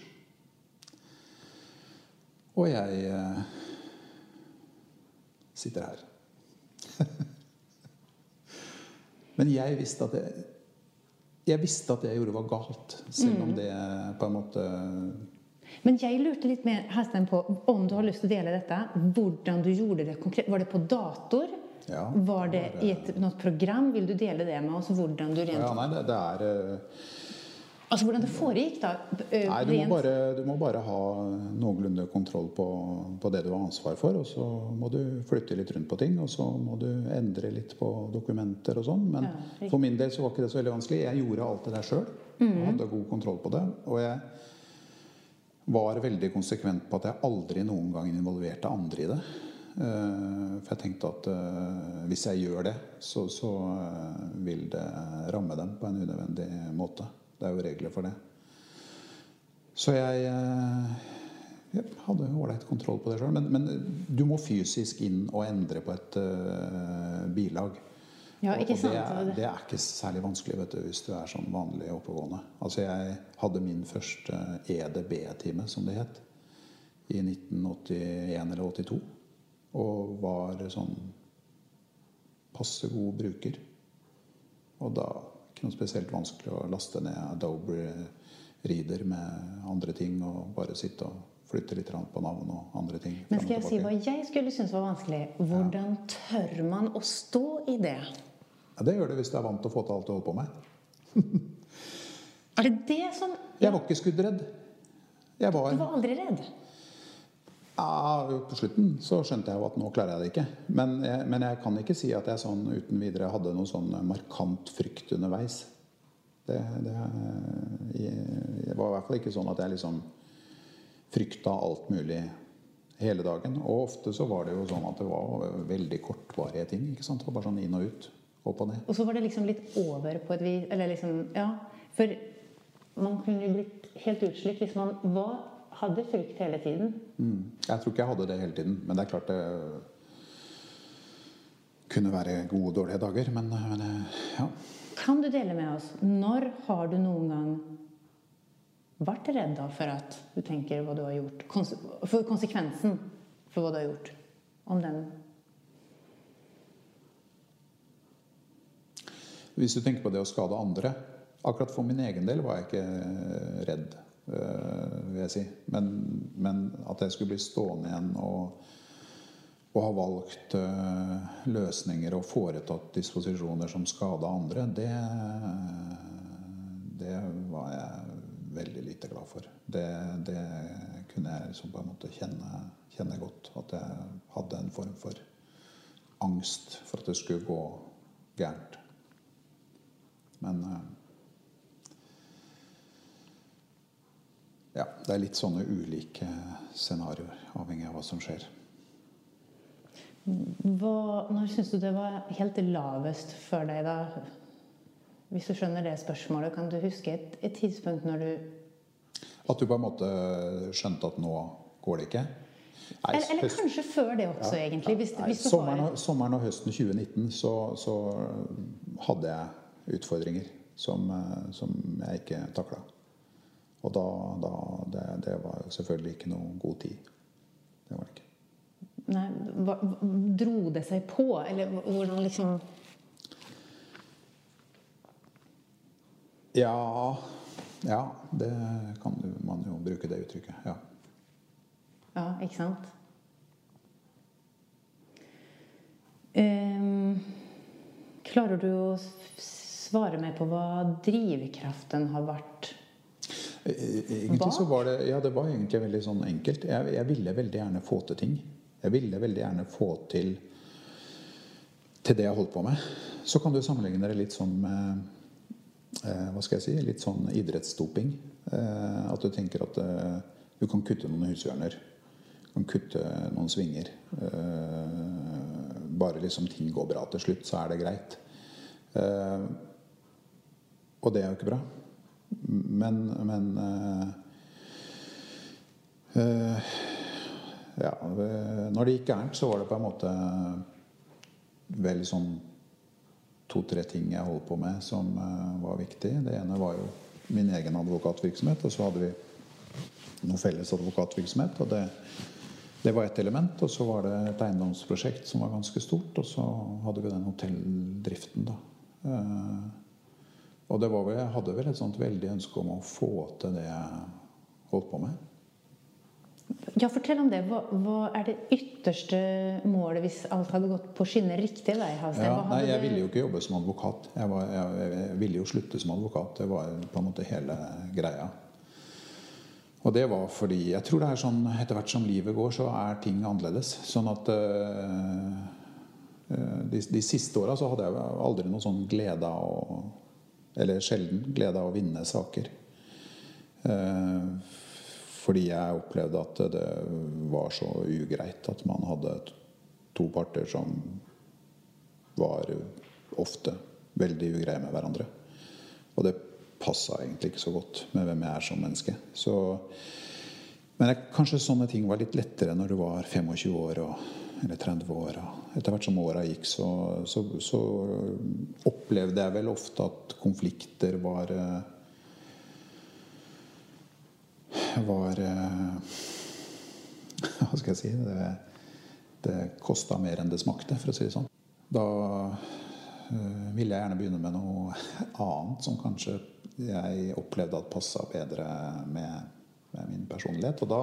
Og jeg uh, sitter her. *laughs* Men jeg visste at jeg, jeg visste at det jeg gjorde, var galt. Selv om det på en måte Men jeg lurte litt mer Herstein, på om du har lyst til å dele dette. Hvordan du gjorde det konkret. Var det på dator? Ja, Var det i et, noe program? Vil du dele det med oss? Hvordan du rent Ja, nei, det, det er eh, Altså hvordan det foregikk, da? Nei, du må, bare, du må bare ha noenlunde kontroll på, på det du har ansvar for. Og så må du flytte litt rundt på ting, og så må du endre litt på dokumenter og sånn. Men Ja, for min del så var ikke det så veldig vanskelig. Jeg gjorde alt det der sjøl. Mhm. Hadde god kontroll på det. Og jeg var veldig konsekvent på at jeg aldri noen gang involverte andre i det. Eh, For jeg tenkte at eh, hvis jeg gjør det, så, så eh, vil det ramme dem på en unødvendig måte. Det er jo regler for det. Så jeg, eh, jeg hadde ålreit kontroll på det sjøl. Men, men du må fysisk inn og endre på et uh, bilag. Ja, ikke sant? og? Det det er ikke særlig vanskelig vet du, hvis du er sånn vanlig oppegående. Altså Jeg hadde min første EDB-time, som det het, i 1981 eller 82. Og var sånn passe god bruker. Og da ikke noe spesielt vanskelig å laste ned Adobe Reader med andre ting og bare sitte og flytte litt på navn og andre ting. Men skal jeg si hva jeg skulle synes var vanskelig? Hvordan tør man å stå i det? Ja, det gjør det hvis du er vant til å få til alt du holder på med. Er det det som Jeg var ikke skuddredd. Jeg var, Du var aldri redd? Ja, På slutten så skjønte jeg jo at nå klarer jeg det ikke. Men jeg, men jeg kan ikke si at jeg sånn uten videre hadde noe sånn markant frykt underveis. Det, det, det var i hvert fall ikke sånn at jeg liksom frykta alt mulig hele dagen. Og ofte så var det jo sånn at det var veldig kortvarige ting. ikke sant? Det var bare sånn inn og ut. Opp og ned. Og så var det liksom litt over på et vis Eller liksom Ja. For man kunne jo blitt helt utslitt hvis man var, hadde frykt hele tiden. Mm. Jeg tror ikke jeg hadde det hele tiden, men det er klart det kunne være gode og dårlige dager. Men, men ja. Kan du dele med oss når har du noen gang vært redd for at du tenker hva du har gjort? For konsekvensen for hva du har gjort. Om den Hvis du tenker på det å skade andre Akkurat for min egen del var jeg ikke redd, øh, vil jeg si. Men, men at jeg skulle bli stående igjen og, og ha valgt øh, løsninger og foretatt disposisjoner som skada andre, det, det var jeg veldig lite glad for. Det, det kunne jeg liksom på en måte kjenne, kjenne godt. At jeg hadde en form for angst for at det skulle gå gærent. Men ja, det er litt sånne ulike scenarioer, avhengig av hva som skjer. hva, Når syns du det var helt lavest for deg, da? Hvis du skjønner det spørsmålet, kan du huske et, et tidspunkt når du At du på en måte skjønte at nå går det ikke? Nei, Eller, eller kanskje før det også, Ja, egentlig. Hvis, Nei, hvis sommeren, og, sommeren og høsten 2019 så, så hadde jeg utfordringer som, eh, som jeg ikke takla. Og da, da det, det var jo selvfølgelig ikke noe god tid. Det var det ikke. Nei, hva, dro det seg på? Eller hvordan liksom Ja, ja det kan man jo bruke det uttrykket. Ja. Ja, ikke sant? Um, klarer du å svare meg på hva drivkraften har vært? Egentlig så var det Ja, det var egentlig veldig sånn enkelt. Jeg, jeg ville veldig gjerne få til ting. Jeg ville veldig gjerne få til til det jeg holdt på med. Så kan du sammenligne det litt sånn med eh, hva skal jeg si, litt sånn idrettsdoping. Eh, at du tenker at eh, du kan kutte noen hushjørner. Du kan kutte noen svinger. Eh, bare liksom ting går bra til slutt, så er det greit. Eh, og det er jo ikke bra. Men, men eh, Ja, når det gikk gærent, så var det på en måte vel sånn to-tre ting jeg holdt på med som uh, var viktig. Det ene var jo min egen advokatvirksomhet, og så hadde vi noe felles advokatvirksomhet. og det, det var ett element. Og så var det et eiendomsprosjekt som var ganske stort. Og så hadde vi den hotelldriften, da. Og det var vel, jeg hadde vel et sånt veldig ønske om å få til det jeg holdt på med. Ja, Fortell om det. Hva, hva, er det ytterste målet hvis alt hadde gått på skinner riktig vei? Ja, nei, jeg ville jo ikke jobbe som advokat. Jeg, var, jeg, jeg, ville jo slutte som advokat. Det var på en måte hele greia. Og det var fordi Jeg tror det er sånn etter hvert som livet går, så er ting annerledes. Sånn at øh, de, de, siste åra så hadde jeg aldri noen sånn glede av å Eller sjelden glede av å vinne saker. Uh, fordi jeg opplevde at det var så ugreit at man hadde to parter som var ofte veldig ugreie med hverandre. Og det passa egentlig ikke så godt med hvem jeg er som menneske. Så, men jeg, kanskje sånne ting var litt lettere når du var 25 år og, eller 30 år. Etter hvert som åra gikk, så, så, så, opplevde jeg vel ofte at konflikter var var eh, *laughs* Hva skal jeg si Det, det kosta mer enn det smakte, for å si det sånn. Da ville jeg gjerne begynne med noe *laughs* annet som kanskje jeg opplevde at passa bedre med, med, min personlighet. Og da,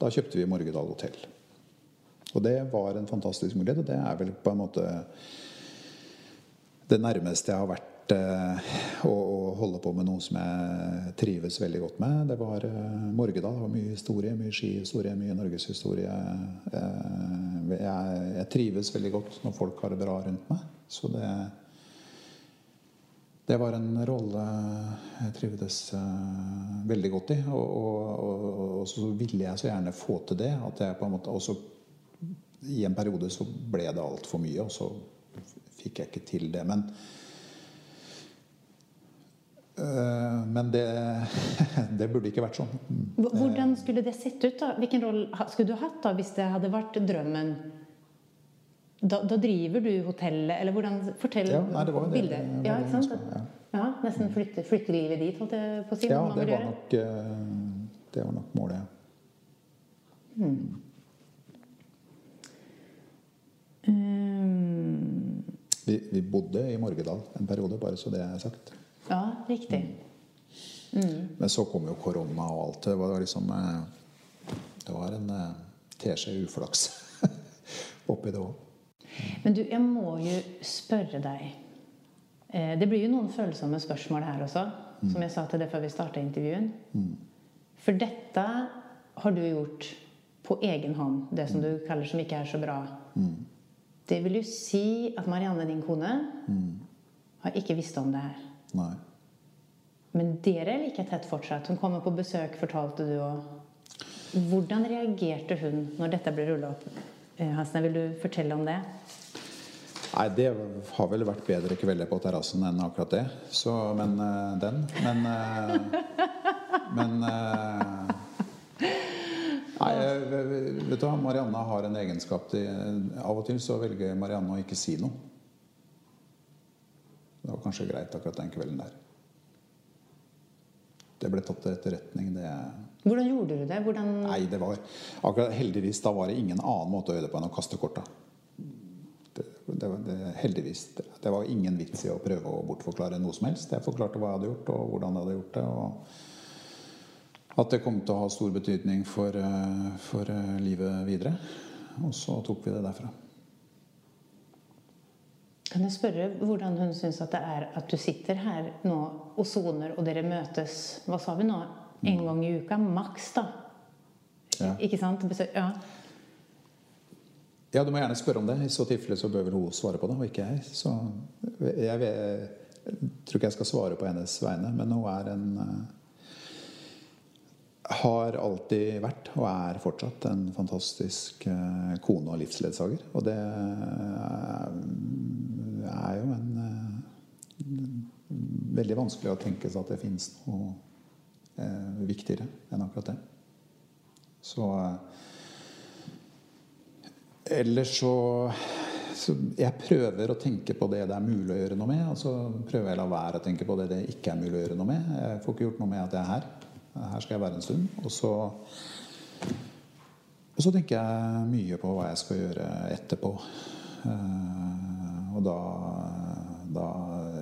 da kjøpte vi Morgedal hotell. Og det var en fantastisk mulighet, og det er vel på en måte det nærmeste jeg har vært vært å holde på med noe som jeg trives veldig godt med. Det var uh, Morgedal. Det var mye historie, mye skihistorie, mye norgeshistorie. Uh, jeg, jeg, trives veldig godt når folk har det bra rundt meg. Så det, det var en rolle jeg trivdes uh, veldig godt i. Og, og, og, og, så ville jeg så gjerne få til det. At jeg på en måte også I en periode så ble det altfor mye, og så fikk jeg ikke til det. Men øh, men det, *laughs* det, burde ikke vært sånn. Hvordan skulle det sett ut? da? Hvilken rolle skulle du hatt da hvis det hadde vært drømmen? Da, da driver du hotellet, eller hvordan Fortell ja, nei, det var det, bildet. Det, ja, ikke sant? Ja. ja nesten flytte, flytte, livet dit, holdt jeg på å si. Ja, det var, nok, eh, det var nok målet. Hmm. Um. Vi, vi bodde i Morgedal en periode, bare så det er sagt. Ja, riktig. Mm. Men så kom jo korona og alt. Det var liksom eh, Det var en eh, teskje uflaks *laughs* oppi det òg. Men du, jeg må jo spørre deg eh, Det blir jo noen følsomme spørsmål her også, mm. som jeg sa til deg før vi starta intervjuen. Mm. For dette har du gjort på egen hånd, det som du kaller som ikke er så bra. Mm. Det vil jo si at Marianne, din kone, mm. har ikke visst om det her. Nei. Men dere er like tett fortsatt. Hun kommer på besøk, fortalte du òg. Hvordan reagerte hun når dette ble rulla opp? Hansen, Hasne, vil du fortelle om det? Nei, det har vel vært bedre kvelder på terrassen enn akkurat det. Så, men uh, den. Men uh, *laughs* Men Nei, vet du hva, Marianne har en egenskap til Av og til så velger Marianne å ikke si noe. Det var kanskje greit akkurat den kvelden der. Det ble tatt til etterretning. Det Hvordan gjorde du det? Hvordan... Nei, det var akkurat Heldigvis da var det ingen annen måte å gjøre det på enn å kaste korta. Det, det, det, heldigvis. Det, var ingen vits i å prøve å bortforklare noe som helst. Jeg forklarte hva jeg hadde gjort, og hvordan jeg hadde gjort det. Og at det kom til å ha stor betydning for, eh, for eh, livet videre. Og så tok vi det derfra. Kan jeg spørre hvordan hun syns at det er at du sitter her nå og soner, og dere møtes Hva sa vi nå? En gang i uka, maks, da. Ja. Ikke sant? Ja. Ja, du må gjerne spørre om det. I så tilfelle så bør vel hun svare på det, og ikke jeg. Så jeg, jeg, jeg tror ikke jeg skal svare på hennes vegne, men hun er en eh, Har alltid vært, og er fortsatt, en fantastisk eh, kone og livsledsager. Og det er, er jo en eh, Veldig vanskelig å tenke seg at det finnes noe eh, viktigere enn akkurat det. Så eh, Ellers så, så Jeg prøver å tenke på det det er mulig å gjøre noe med. Og så prøver jeg å la være å tenke på det det ikke er mulig å gjøre noe med. Jeg får ikke gjort noe med at jeg er her. Her skal jeg være en stund. Og så, og så tenker jeg mye på hva jeg skal gjøre etterpå. Eh, og da, da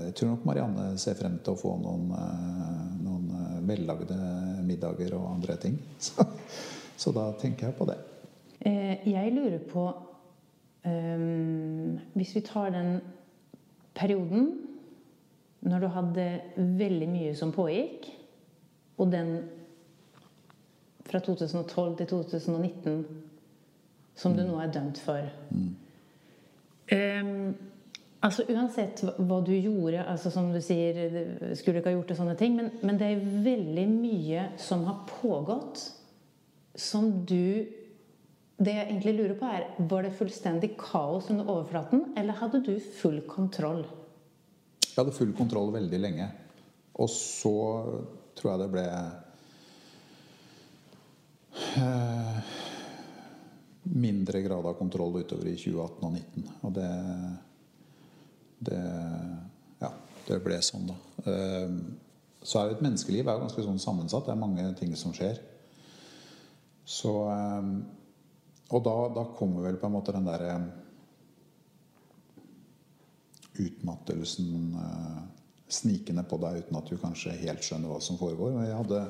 Jeg tror nok Marianne ser frem til å få noen, eh, noen eh, vellagde middager og andre ting. *laughs* Så, så da tenker jeg på det. Jeg lurer på um, Hvis vi tar den perioden når du hadde veldig mye som pågikk, og den fra 2012 til 2019 som du nå er dømt for Ehm, altså Uansett hva- du gjorde, altså som du sier Skulle ikke ha gjort det, sånne ting, men, men det er veldig mye som har pågått, som du Det jeg egentlig lurer på, er Var det fullstendig kaos under overflaten, eller hadde du full kontroll? Jeg hadde full kontroll veldig lenge. Og så tror jeg det ble eh, mindre grad av kontroll utover i 2018 og 2019. Og det Det Ja, det ble sånn, da. Eh, så er jo et menneskeliv er jo ganske sånn sammensatt. Det er mange ting som skjer. Så eh, Og da, da kommer vel på en måte den derre utmattelsen snikende på deg uten at du kanskje helt skjønner hva som foregår. Og jeg hadde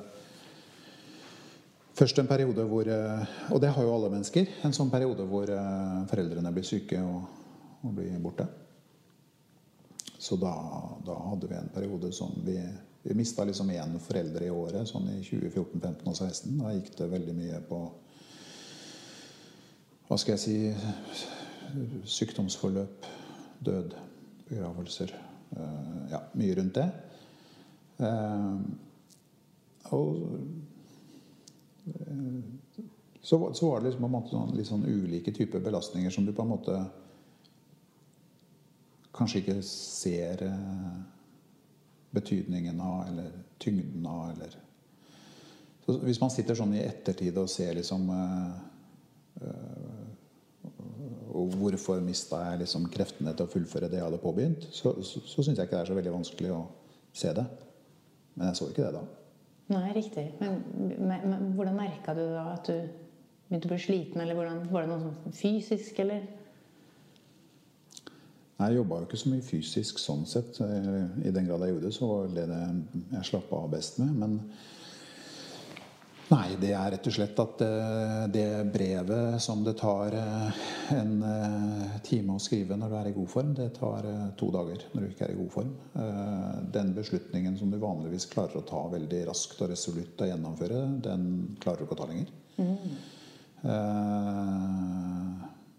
først en periode hvor eh, Og det har jo alle mennesker. En sånn periode hvor eh, foreldrene blir syke og, og blir borte. Så da, da hadde vi en periode som vi Vi mista liksom én forelder i året, sånn i 2014, 15 og 16. Da gikk det veldig mye på Hva skal jeg si Sykdomsforløp, død, begravelser. Eh, ja, mye rundt det. Eh, og eh, så, var- det liksom på en måte sånn, litt sånn ulike typer belastninger som du på en måte kanskje ikke ser betydningen av, eller tyngden av, eller så Hvis man sitter sånn i ettertid og ser liksom og hvorfor mista jeg liksom kreftene til å fullføre det jeg hadde påbegynt, så, så, så syns jeg ikke det er så veldig vanskelig å se det. Men jeg så ikke det da. Nei, riktig. Men, men, men hvordan merka du da at du begynte å bli sliten? Eller hvordan, var det noe sånn fysisk, eller? Nei, Jeg jobba jo ikke så mye fysisk sånn sett. I den grad jeg gjorde det, så var det det jeg slappa av best med. Men nei, det er rett og slett at eh, det brevet som det tar eh, en eh, time å skrive når du er i god form, det tar to dager når du ikke er i god form. Den beslutningen som du vanligvis klarer å ta veldig raskt og resolutt og gjennomføre, den klarer du ikke å ta lenger. Eh,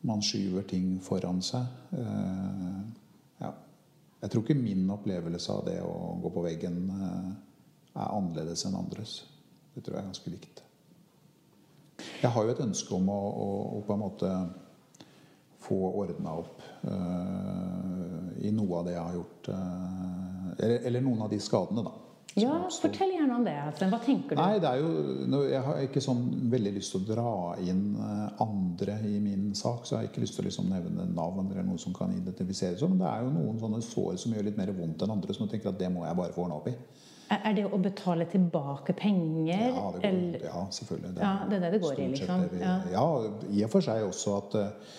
man skyver ting foran seg. Ja. Jeg tror ikke min opplevelse av det å gå på veggen er annerledes enn andres. Det tror jeg er ganske likt. Jeg har jo et ønske om å, å, å på en måte få ordna opp uh, i noe av det jeg har gjort. uh, eller, eller noen av de skadene, da. Ja, fortell gjerne om det. Altså. Hva tenker du? Nei, det er jo Jeg har ikke sånn veldig lyst til å dra inn eh, andre i min sak. Så jeg har ikke lyst til å liksom nevne navn eller noe som kan identifiseres. Men det er jo noen sånne sår som gjør litt mer vondt enn andre, som jeg tenker at det må jeg bare få ordna opp i. Er er det å betale tilbake penger? Ja, det går, eller- ja selvfølgelig. Ja, det er det det går i, liksom. det Ja. ja, i og for seg også at uh,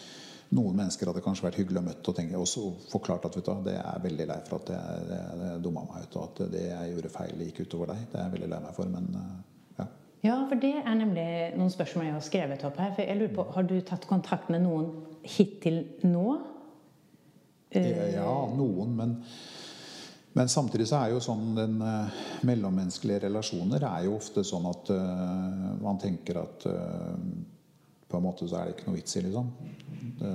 noen mennesker hadde kanskje vært hyggelig å møte og tenke, også forklart at vet du, det er veldig lei for at jeg, det, det dumma meg ut, og at det jeg gjorde feil, gikk utover deg. Det er jeg veldig lei meg for, men uh, ja. Ja, for det er nemlig noen spørsmål jeg har skrevet opp her. For jeg lurer på, Har du tatt kontakt med noen hittil nå? Uh, Ja, noen, men Men samtidig så er jo sånn den uh, mellommenneskelige relasjoner er jo ofte sånn at uh, man tenker at uh, på en måte så er det ikke noe vits i, liksom. Det,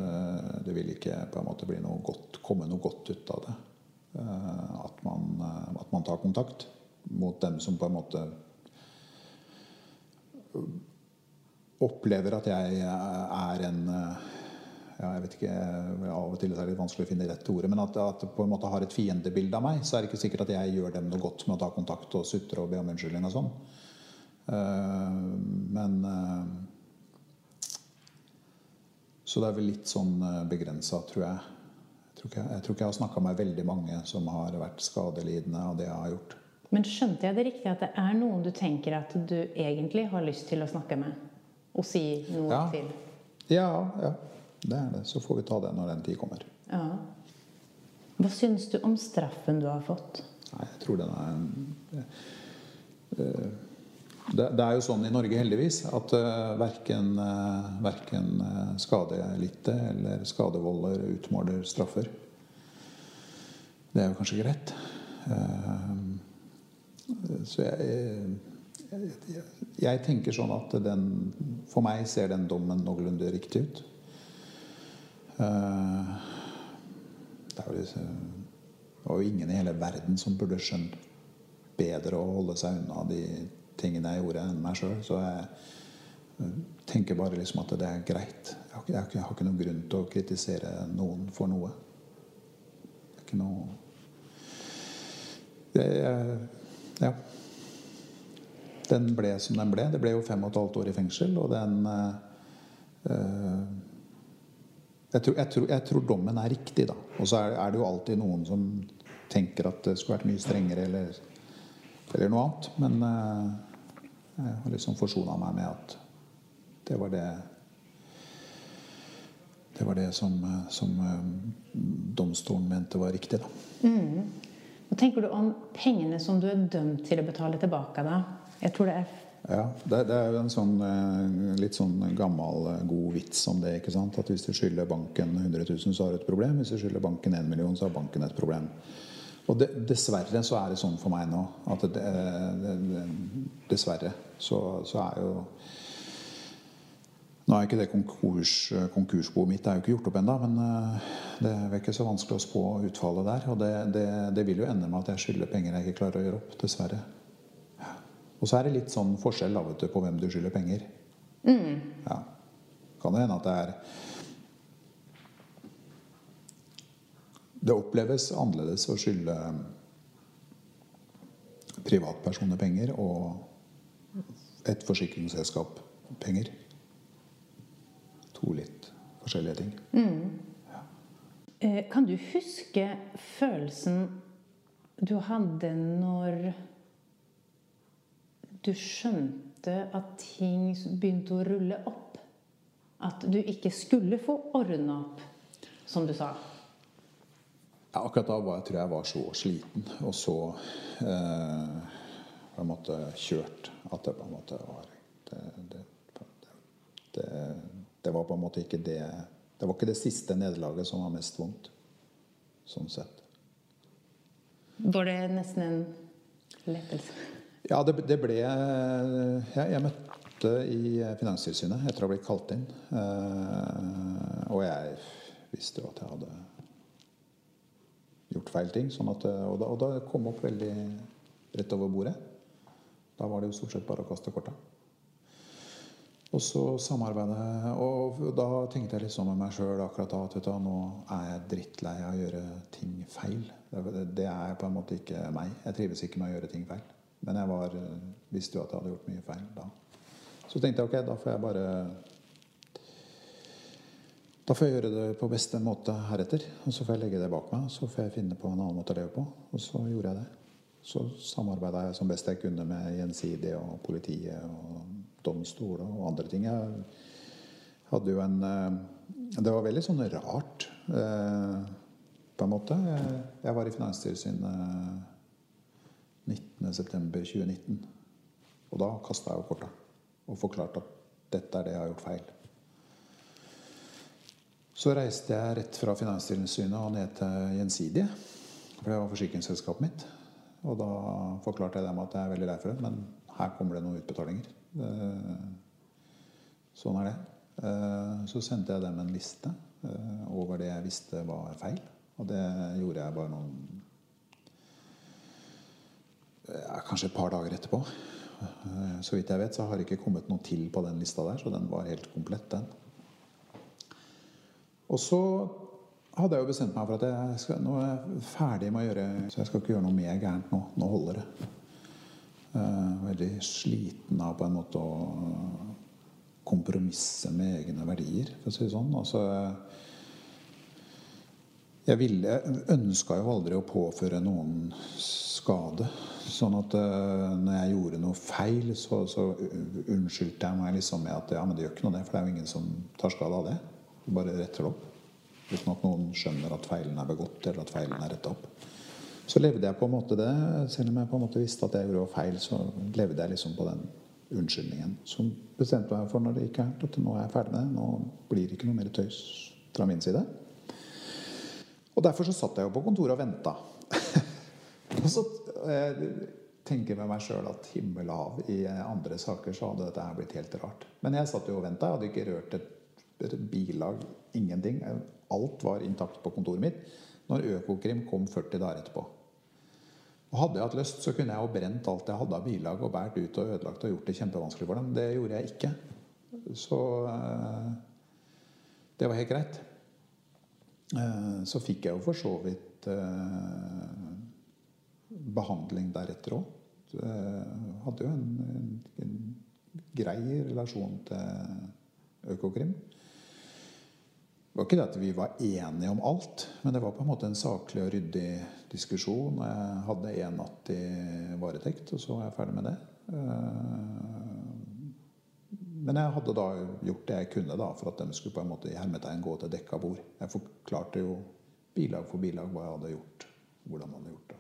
det, vil ikke på en måte bli noe godt, komme noe godt ut av det. At man, at man tar kontakt mot dem som på en måte opplever at jeg er en ja, jeg vet ikke, Av og til er det litt vanskelig å finne rette ordet, men at, at på en måte har et fiendebilde av meg, så er det ikke sikkert at jeg gjør dem noe godt med å ta kontakt og sutre og be om unnskyldning og sånn. Uh, men uh, Så det er vel litt sånn uh, begrensa, tror jeg. Jeg tror, ikke, jeg tror ikke jeg har snakka med veldig mange som har vært skadelidende av det jeg har gjort. Men skjønte jeg det riktig at det er noen du tenker at du egentlig har lyst til å snakke med? Og si noe ja. til? Ja, ja. Det er det. Så får vi ta det når den tid kommer. Ja. Hva syns du om straffen du har fått? Nei, jeg tror den er en det, det, er jo sånn i Norge, heldigvis, at uh, verken, uh, verken uh, eller skadevolder utmåler straffer. Det er jo kanskje greit. så jeg, jeg, jeg, tenker sånn at den For meg ser den dommen noenlunde riktig ut. Eh, det var jo ingen i hele verden som burde skjønt bedre å holde seg unna de tingene jeg gjorde, enn meg sjøl. Så jeg tenker bare liksom at det er greit. Jeg har, ikke, jeg noen grunn til å kritisere noen for noe. Det er ikke noe det, Ja. Den ble som den ble. Det ble jo fem og et halvt år i fengsel, og den øh, jeg tror, jeg, tror, jeg tror, dommen er riktig, da. Og så er, er, det jo alltid noen som tenker at det skulle vært mye strengere eller, eller noe annet. Men uh, jeg har liksom forsona meg med at det var det Det var det som, som uh, domstolen mente var riktig, da. Mm. Hva tenker du om pengene som du er dømt til å betale tilbake, da? Jeg tror det er ja, det, det, er jo en sånn eh, litt sånn gammel, eh, god vits om det. ikke sant? At hvis du skylder banken 100 000, så har du et problem. Hvis du skylder banken 1 million, så har banken et problem. Og det, dessverre så er det sånn for meg nå at det, dessverre så, så, er jo Nå er ikke det konkurs, konkursboet mitt det er jo ikke gjort opp ennå, men eh, det er ikke så vanskelig å spå utfallet der. Og det vil jo ende med at jeg skylder penger jeg ikke klarer å gjøre opp. Dessverre. Og så er det litt sånn forskjell da, du, på hvem du skylder penger. Mm. Ja. Kan det hende at det er Det oppleves annerledes å skylde privatpersoner penger og et forsikringsselskap penger. To litt forskjellige ting. Mm. Ja. Eh, kan du huske følelsen du hadde når du skjønte at ting begynte å rulle opp. At du ikke skulle få ordna opp, som du sa. Ja, akkurat da var, jeg tror jeg var så sliten og så eh, på en måte kjørt at det på en måte var det, det, det, det, var på en måte ikke det Det var ikke det siste nederlaget som var mest vondt. Sånn sett. Var det nesten en lettelse? Ja, det, det ble jeg, jeg, møtte i Finanstilsynet etter å ha blitt kalt inn. Eh, og jeg visste jo at jeg hadde gjort feil ting. Sånn at, og, da, og da kom opp veldig rett over bordet. Da var det jo stort sett bare å kaste korta. Og så samarbeidet Og da tenkte jeg litt sånn med meg sjøl akkurat da at vet du, nå er jeg drittlei av å gjøre ting feil. Det er på en måte ikke meg. Jeg trives ikke med å gjøre ting feil. Men jeg var, eh, visste jo at jeg hadde gjort mye feil da. Så tenkte jeg ok, da får jeg bare Da får jeg gjøre det på beste måte heretter. Og så får jeg legge det bak meg. Så får jeg finne på en annen måte å leve på. Og så gjorde jeg det. Så samarbeida jeg som best jeg kunne med Gjensidige og politiet og domstol og andre ting. Jeg hadde jo en eh, Det var veldig sånn rart, eh, på en måte. Jeg var i Finanstilsynet 19.9.2019. Og da kasta jeg jo korta og forklarte at dette er det jeg har gjort feil. Så reiste jeg rett fra Finanstilsynet og ned til Gjensidige. For det var forsikringsselskapet mitt. Og da forklarte jeg dem at jeg er veldig lei for det, men her kommer det noen utbetalinger. Eh, sånn er det. Eh, så sendte jeg dem en liste eh, over det jeg visste var feil. Og det gjorde jeg bare noen Kanskje et par dager etterpå. Så vidt jeg vet, så har det ikke kommet noe til på den lista der, så den var helt komplett, den. Og så hadde jeg jo bestemt meg for at jeg skal, nå er jeg ferdig med å gjøre Så jeg skal ikke gjøre noe mer gærent nå. Nå holder det. Uh, veldig sliten av på en måte å kompromisse med egne verdier, for å si det sånn. Altså, jeg, ville, ønska jo aldri å påføre noen skade. Sånn at uh, når jeg gjorde noe feil, så, så unnskyldte jeg meg liksom med at ja, men det gjør ikke noe det, for det er jo ingen som tar skade av det. Bare retter det opp. Uten at noen skjønner at feilen er begått, eller at feilen er retta opp. Så levde jeg på en måte det. Selv om jeg på en måte visste at jeg gjorde feil, så levde jeg liksom på den unnskyldningen. Som bestemte meg for når det gikk gærent, at nå er jeg ferdig med det. Nå blir det ikke noe mer tøys fra min side. Og derfor så satt jeg jo på kontoret og venta. *laughs* og så jeg tenker jeg med meg sjøl at himmel og i andre saker så hadde dette her blitt helt rart. Men jeg satt jo og venta. Jeg hadde ikke rørt et, et bilag. Ingenting. Alt var intakt på kontoret mitt når Økokrim kom 40 dager etterpå. Og Hadde jeg hatt lyst, så kunne jeg jo brent alt jeg hadde av bilag og båret ut og ødelagt og gjort det kjempevanskelig for dem. Det gjorde jeg ikke. Så eh, det var helt greit. Eh, så fikk jeg jo for så vidt eh, behandling deretter òg. Hadde jo en, en, en grei relasjon til Økokrim. Det var ikke det at vi var enige om alt, men det var på en måte en saklig og ryddig diskusjon. Jeg hadde én natt i varetekt, og så var jeg ferdig med det. Men jeg hadde da gjort det jeg kunne da, for at de skulle på en måte i hermetegn gå til dekka bord. Jeg forklarte jo bilag for bilag hva jeg hadde gjort. Hvordan man hadde gjort det.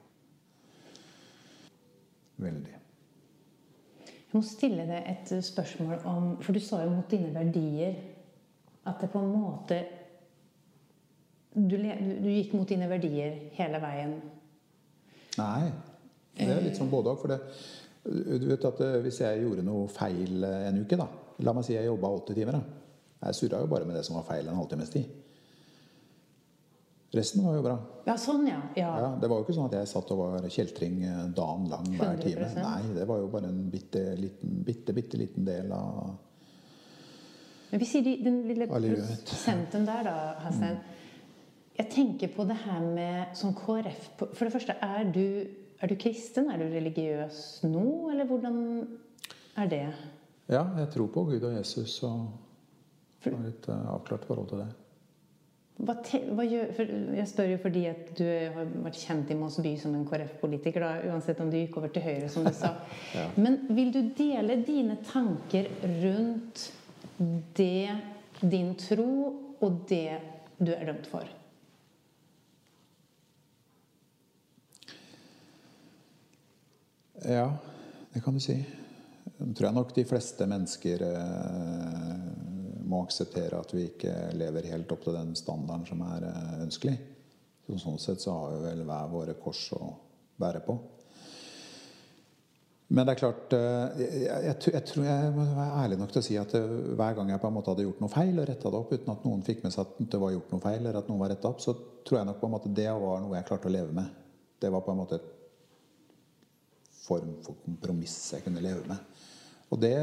Veldig. Jeg må stille deg et spørsmål om For du sa jo mot dine verdier at det på en måte du, du, gikk mot dine verdier hele veien? Nei. Det er litt sånn både òg. For det, du vet at hvis jeg gjorde noe feil en uke, da La meg si jeg jobba åtte timer. Da. Jeg surra jo bare med det som var feil en halvtimes tid. Resten var jo bra. Ja, sånn, ja. ja. ja det var jo ikke sånn at jeg satt og var kjeltring eh, dagen lang hver 100%. time. Nei, det var jo bare en bitte liten, bitte, bitte liten del av Men vi sier den lille prosenten der, da, Hassan. Mm. Jeg tenker på det her med sånn KrF For det første, er du, er du kristen? Er du religiøs nå, eller hvordan er det? Ja, jeg tror på Gud og Jesus og har et uh, avklart forhold til det. Hva hva gjør, jeg spør jo fordi at du har vært kjent i Moss by som en KrF-politiker, uansett om du gikk over til Høyre, som du sa. *laughs* ja. Men vil du dele dine tanker rundt det, din tro og det du er dømt for? Ja, det kan du si. Tror jeg nok de fleste mennesker eh, må akseptere at vi ikke lever helt opp til den standarden som er eh, ønskelig. Så sånn sett så har vi vel hver våre kors å bære på. Men det er klart eh, jeg, jeg, tror jeg må være ærlig nok til å si at hver gang jeg på en måte hadde gjort noe feil, og retta det opp uten at noen fikk med seg at det var gjort noe feil, eller at noe var retta opp, så tror jeg nok på en måte det var noe jeg klarte å leve med. Det var på en måte en form for kompromiss jeg kunne leve med. Og det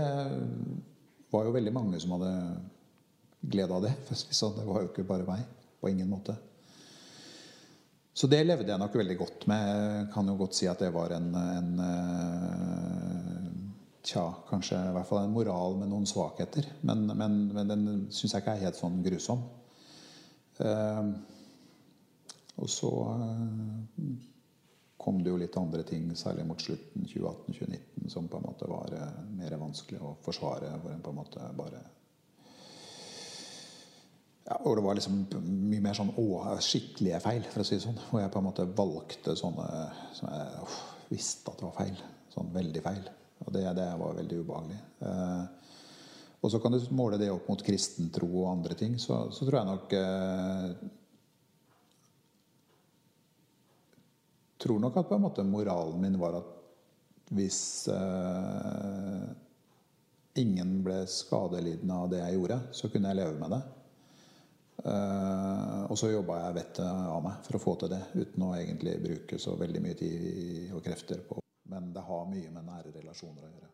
var jo veldig mange som hadde glede av det. For sånn. Det var jo ikke bare meg. På ingen måte. Så det levde jeg nok veldig godt med. Jeg kan jo godt si at det var en, en eh, Tja, kanskje i hvert fall en moral med noen svakheter. Men, men, men den syns jeg ikke er helt sånn grusom. Uh, og så uh, kom det jo litt andre ting, særlig mot slutten 2018-2019, som på en måte var eh, mer vanskelig å forsvare. Hvor en på en måte bare ja, hvor det var liksom mye mer sånn å, skikkelige feil, for å si det sånn. Hvor jeg på en måte valgte sånne som jeg uff, visste at det var feil. Sånn veldig feil. Og det, det var veldig ubehagelig. Eh, og så kan du måle det opp mot kristentro og andre ting. Så, så tror jeg nok eh, tror nok at på en måte moralen min var at hvis eh, ingen ble skadelidende av det jeg gjorde, så kunne jeg leve med det. Eh, og så jobba jeg vettet av meg for å få til det, uten å egentlig bruke så veldig mye tid og krefter på Men det har mye med nære relasjoner å gjøre.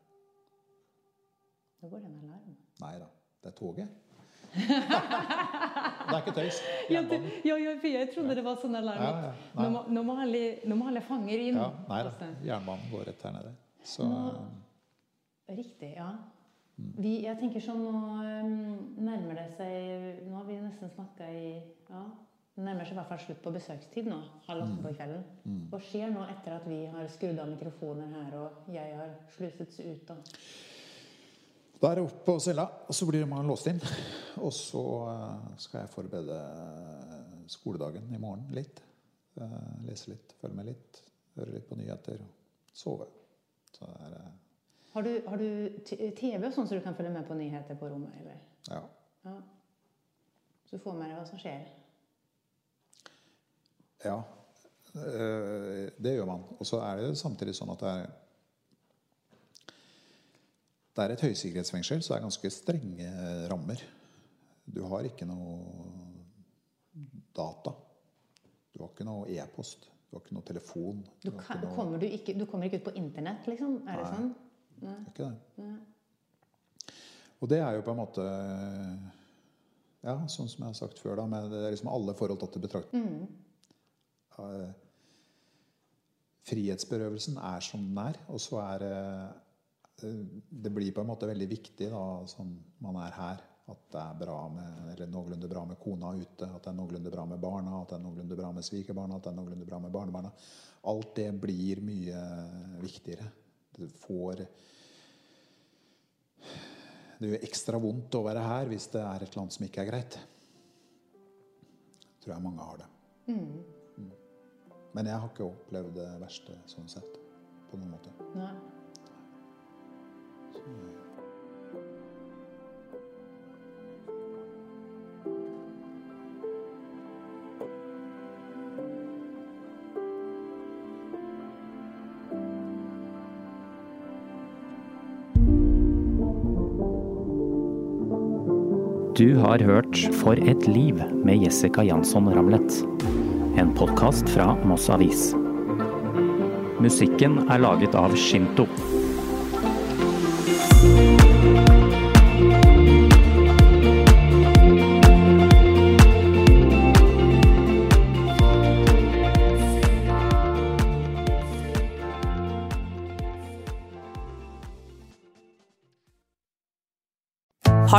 Nå går det en alarm. Nei da, det er toget. Det er ikke tøys. Ja, det, ja, ja, for jeg trodde det var sånn alarm. Ja, ja, nå, nå, må alle, nå må alle fanger inn. Ja, nei da. Jernbanen går rett her nede. Så Riktig, ja. Vi, jeg tenker sånn, Nå nærmer det seg Nå har vi nesten snakka i ja, Det nærmer seg i hvert fall slutt på besøkstid nå. Halv åtte på kvelden. Hva skjer nå etter at vi har skrudd av mikrofoner her og jeg har sluset ut? da? Da er det opp på cella, og så blir man låst inn. Og så eh, skal jeg forberede skoledagen i morgen litt. Eh, Lese litt, følge med litt, høre litt på nyheter og sove. Så er eh, Har du, har du TV sånn så du kan følge med på nyheter på rommet? eller? Ja. Ja. Så du får med deg hva som skjer? ja. Eh, Det gjør man. Og så er det samtidig sånn at det er Det er et høysikkerhetsfengsel, så det er ganske strenge rammer. Du har ikke noe data. Du har ikke noe e-post. Du har ikke noe telefon. Du, du, kan, noe- kommer, du ikke, du kommer ikke ut på internett, liksom? Er det sånn? Du har ikke det. Og det er jo på en måte Ja, sånn som jeg har sagt før, da, med det er liksom alle forhold tatt i betraktning. Eh, Frihetsberøvelsen er som den er, og så er eh, Det blir på en måte veldig viktig, da, som man er her, at det er bra med, eller noenlunde bra med kona ute, at det er noenlunde bra med barna, at det er noenlunde bra med svigerbarna, at det er noenlunde bra med barnebarna. Alt det blir mye viktigere. Det får Det gjør ekstra vondt å være her hvis det er et eller annet som ikke er greit. Tror jeg mange har det. Mm. Men jeg har ikke opplevd det verste sånn sett. På noen måte. Nei. Du har hørt For et liv med Jessica Jansson Ramlet. En podkast fra Moss Avis. Musikken er laget av Shinto.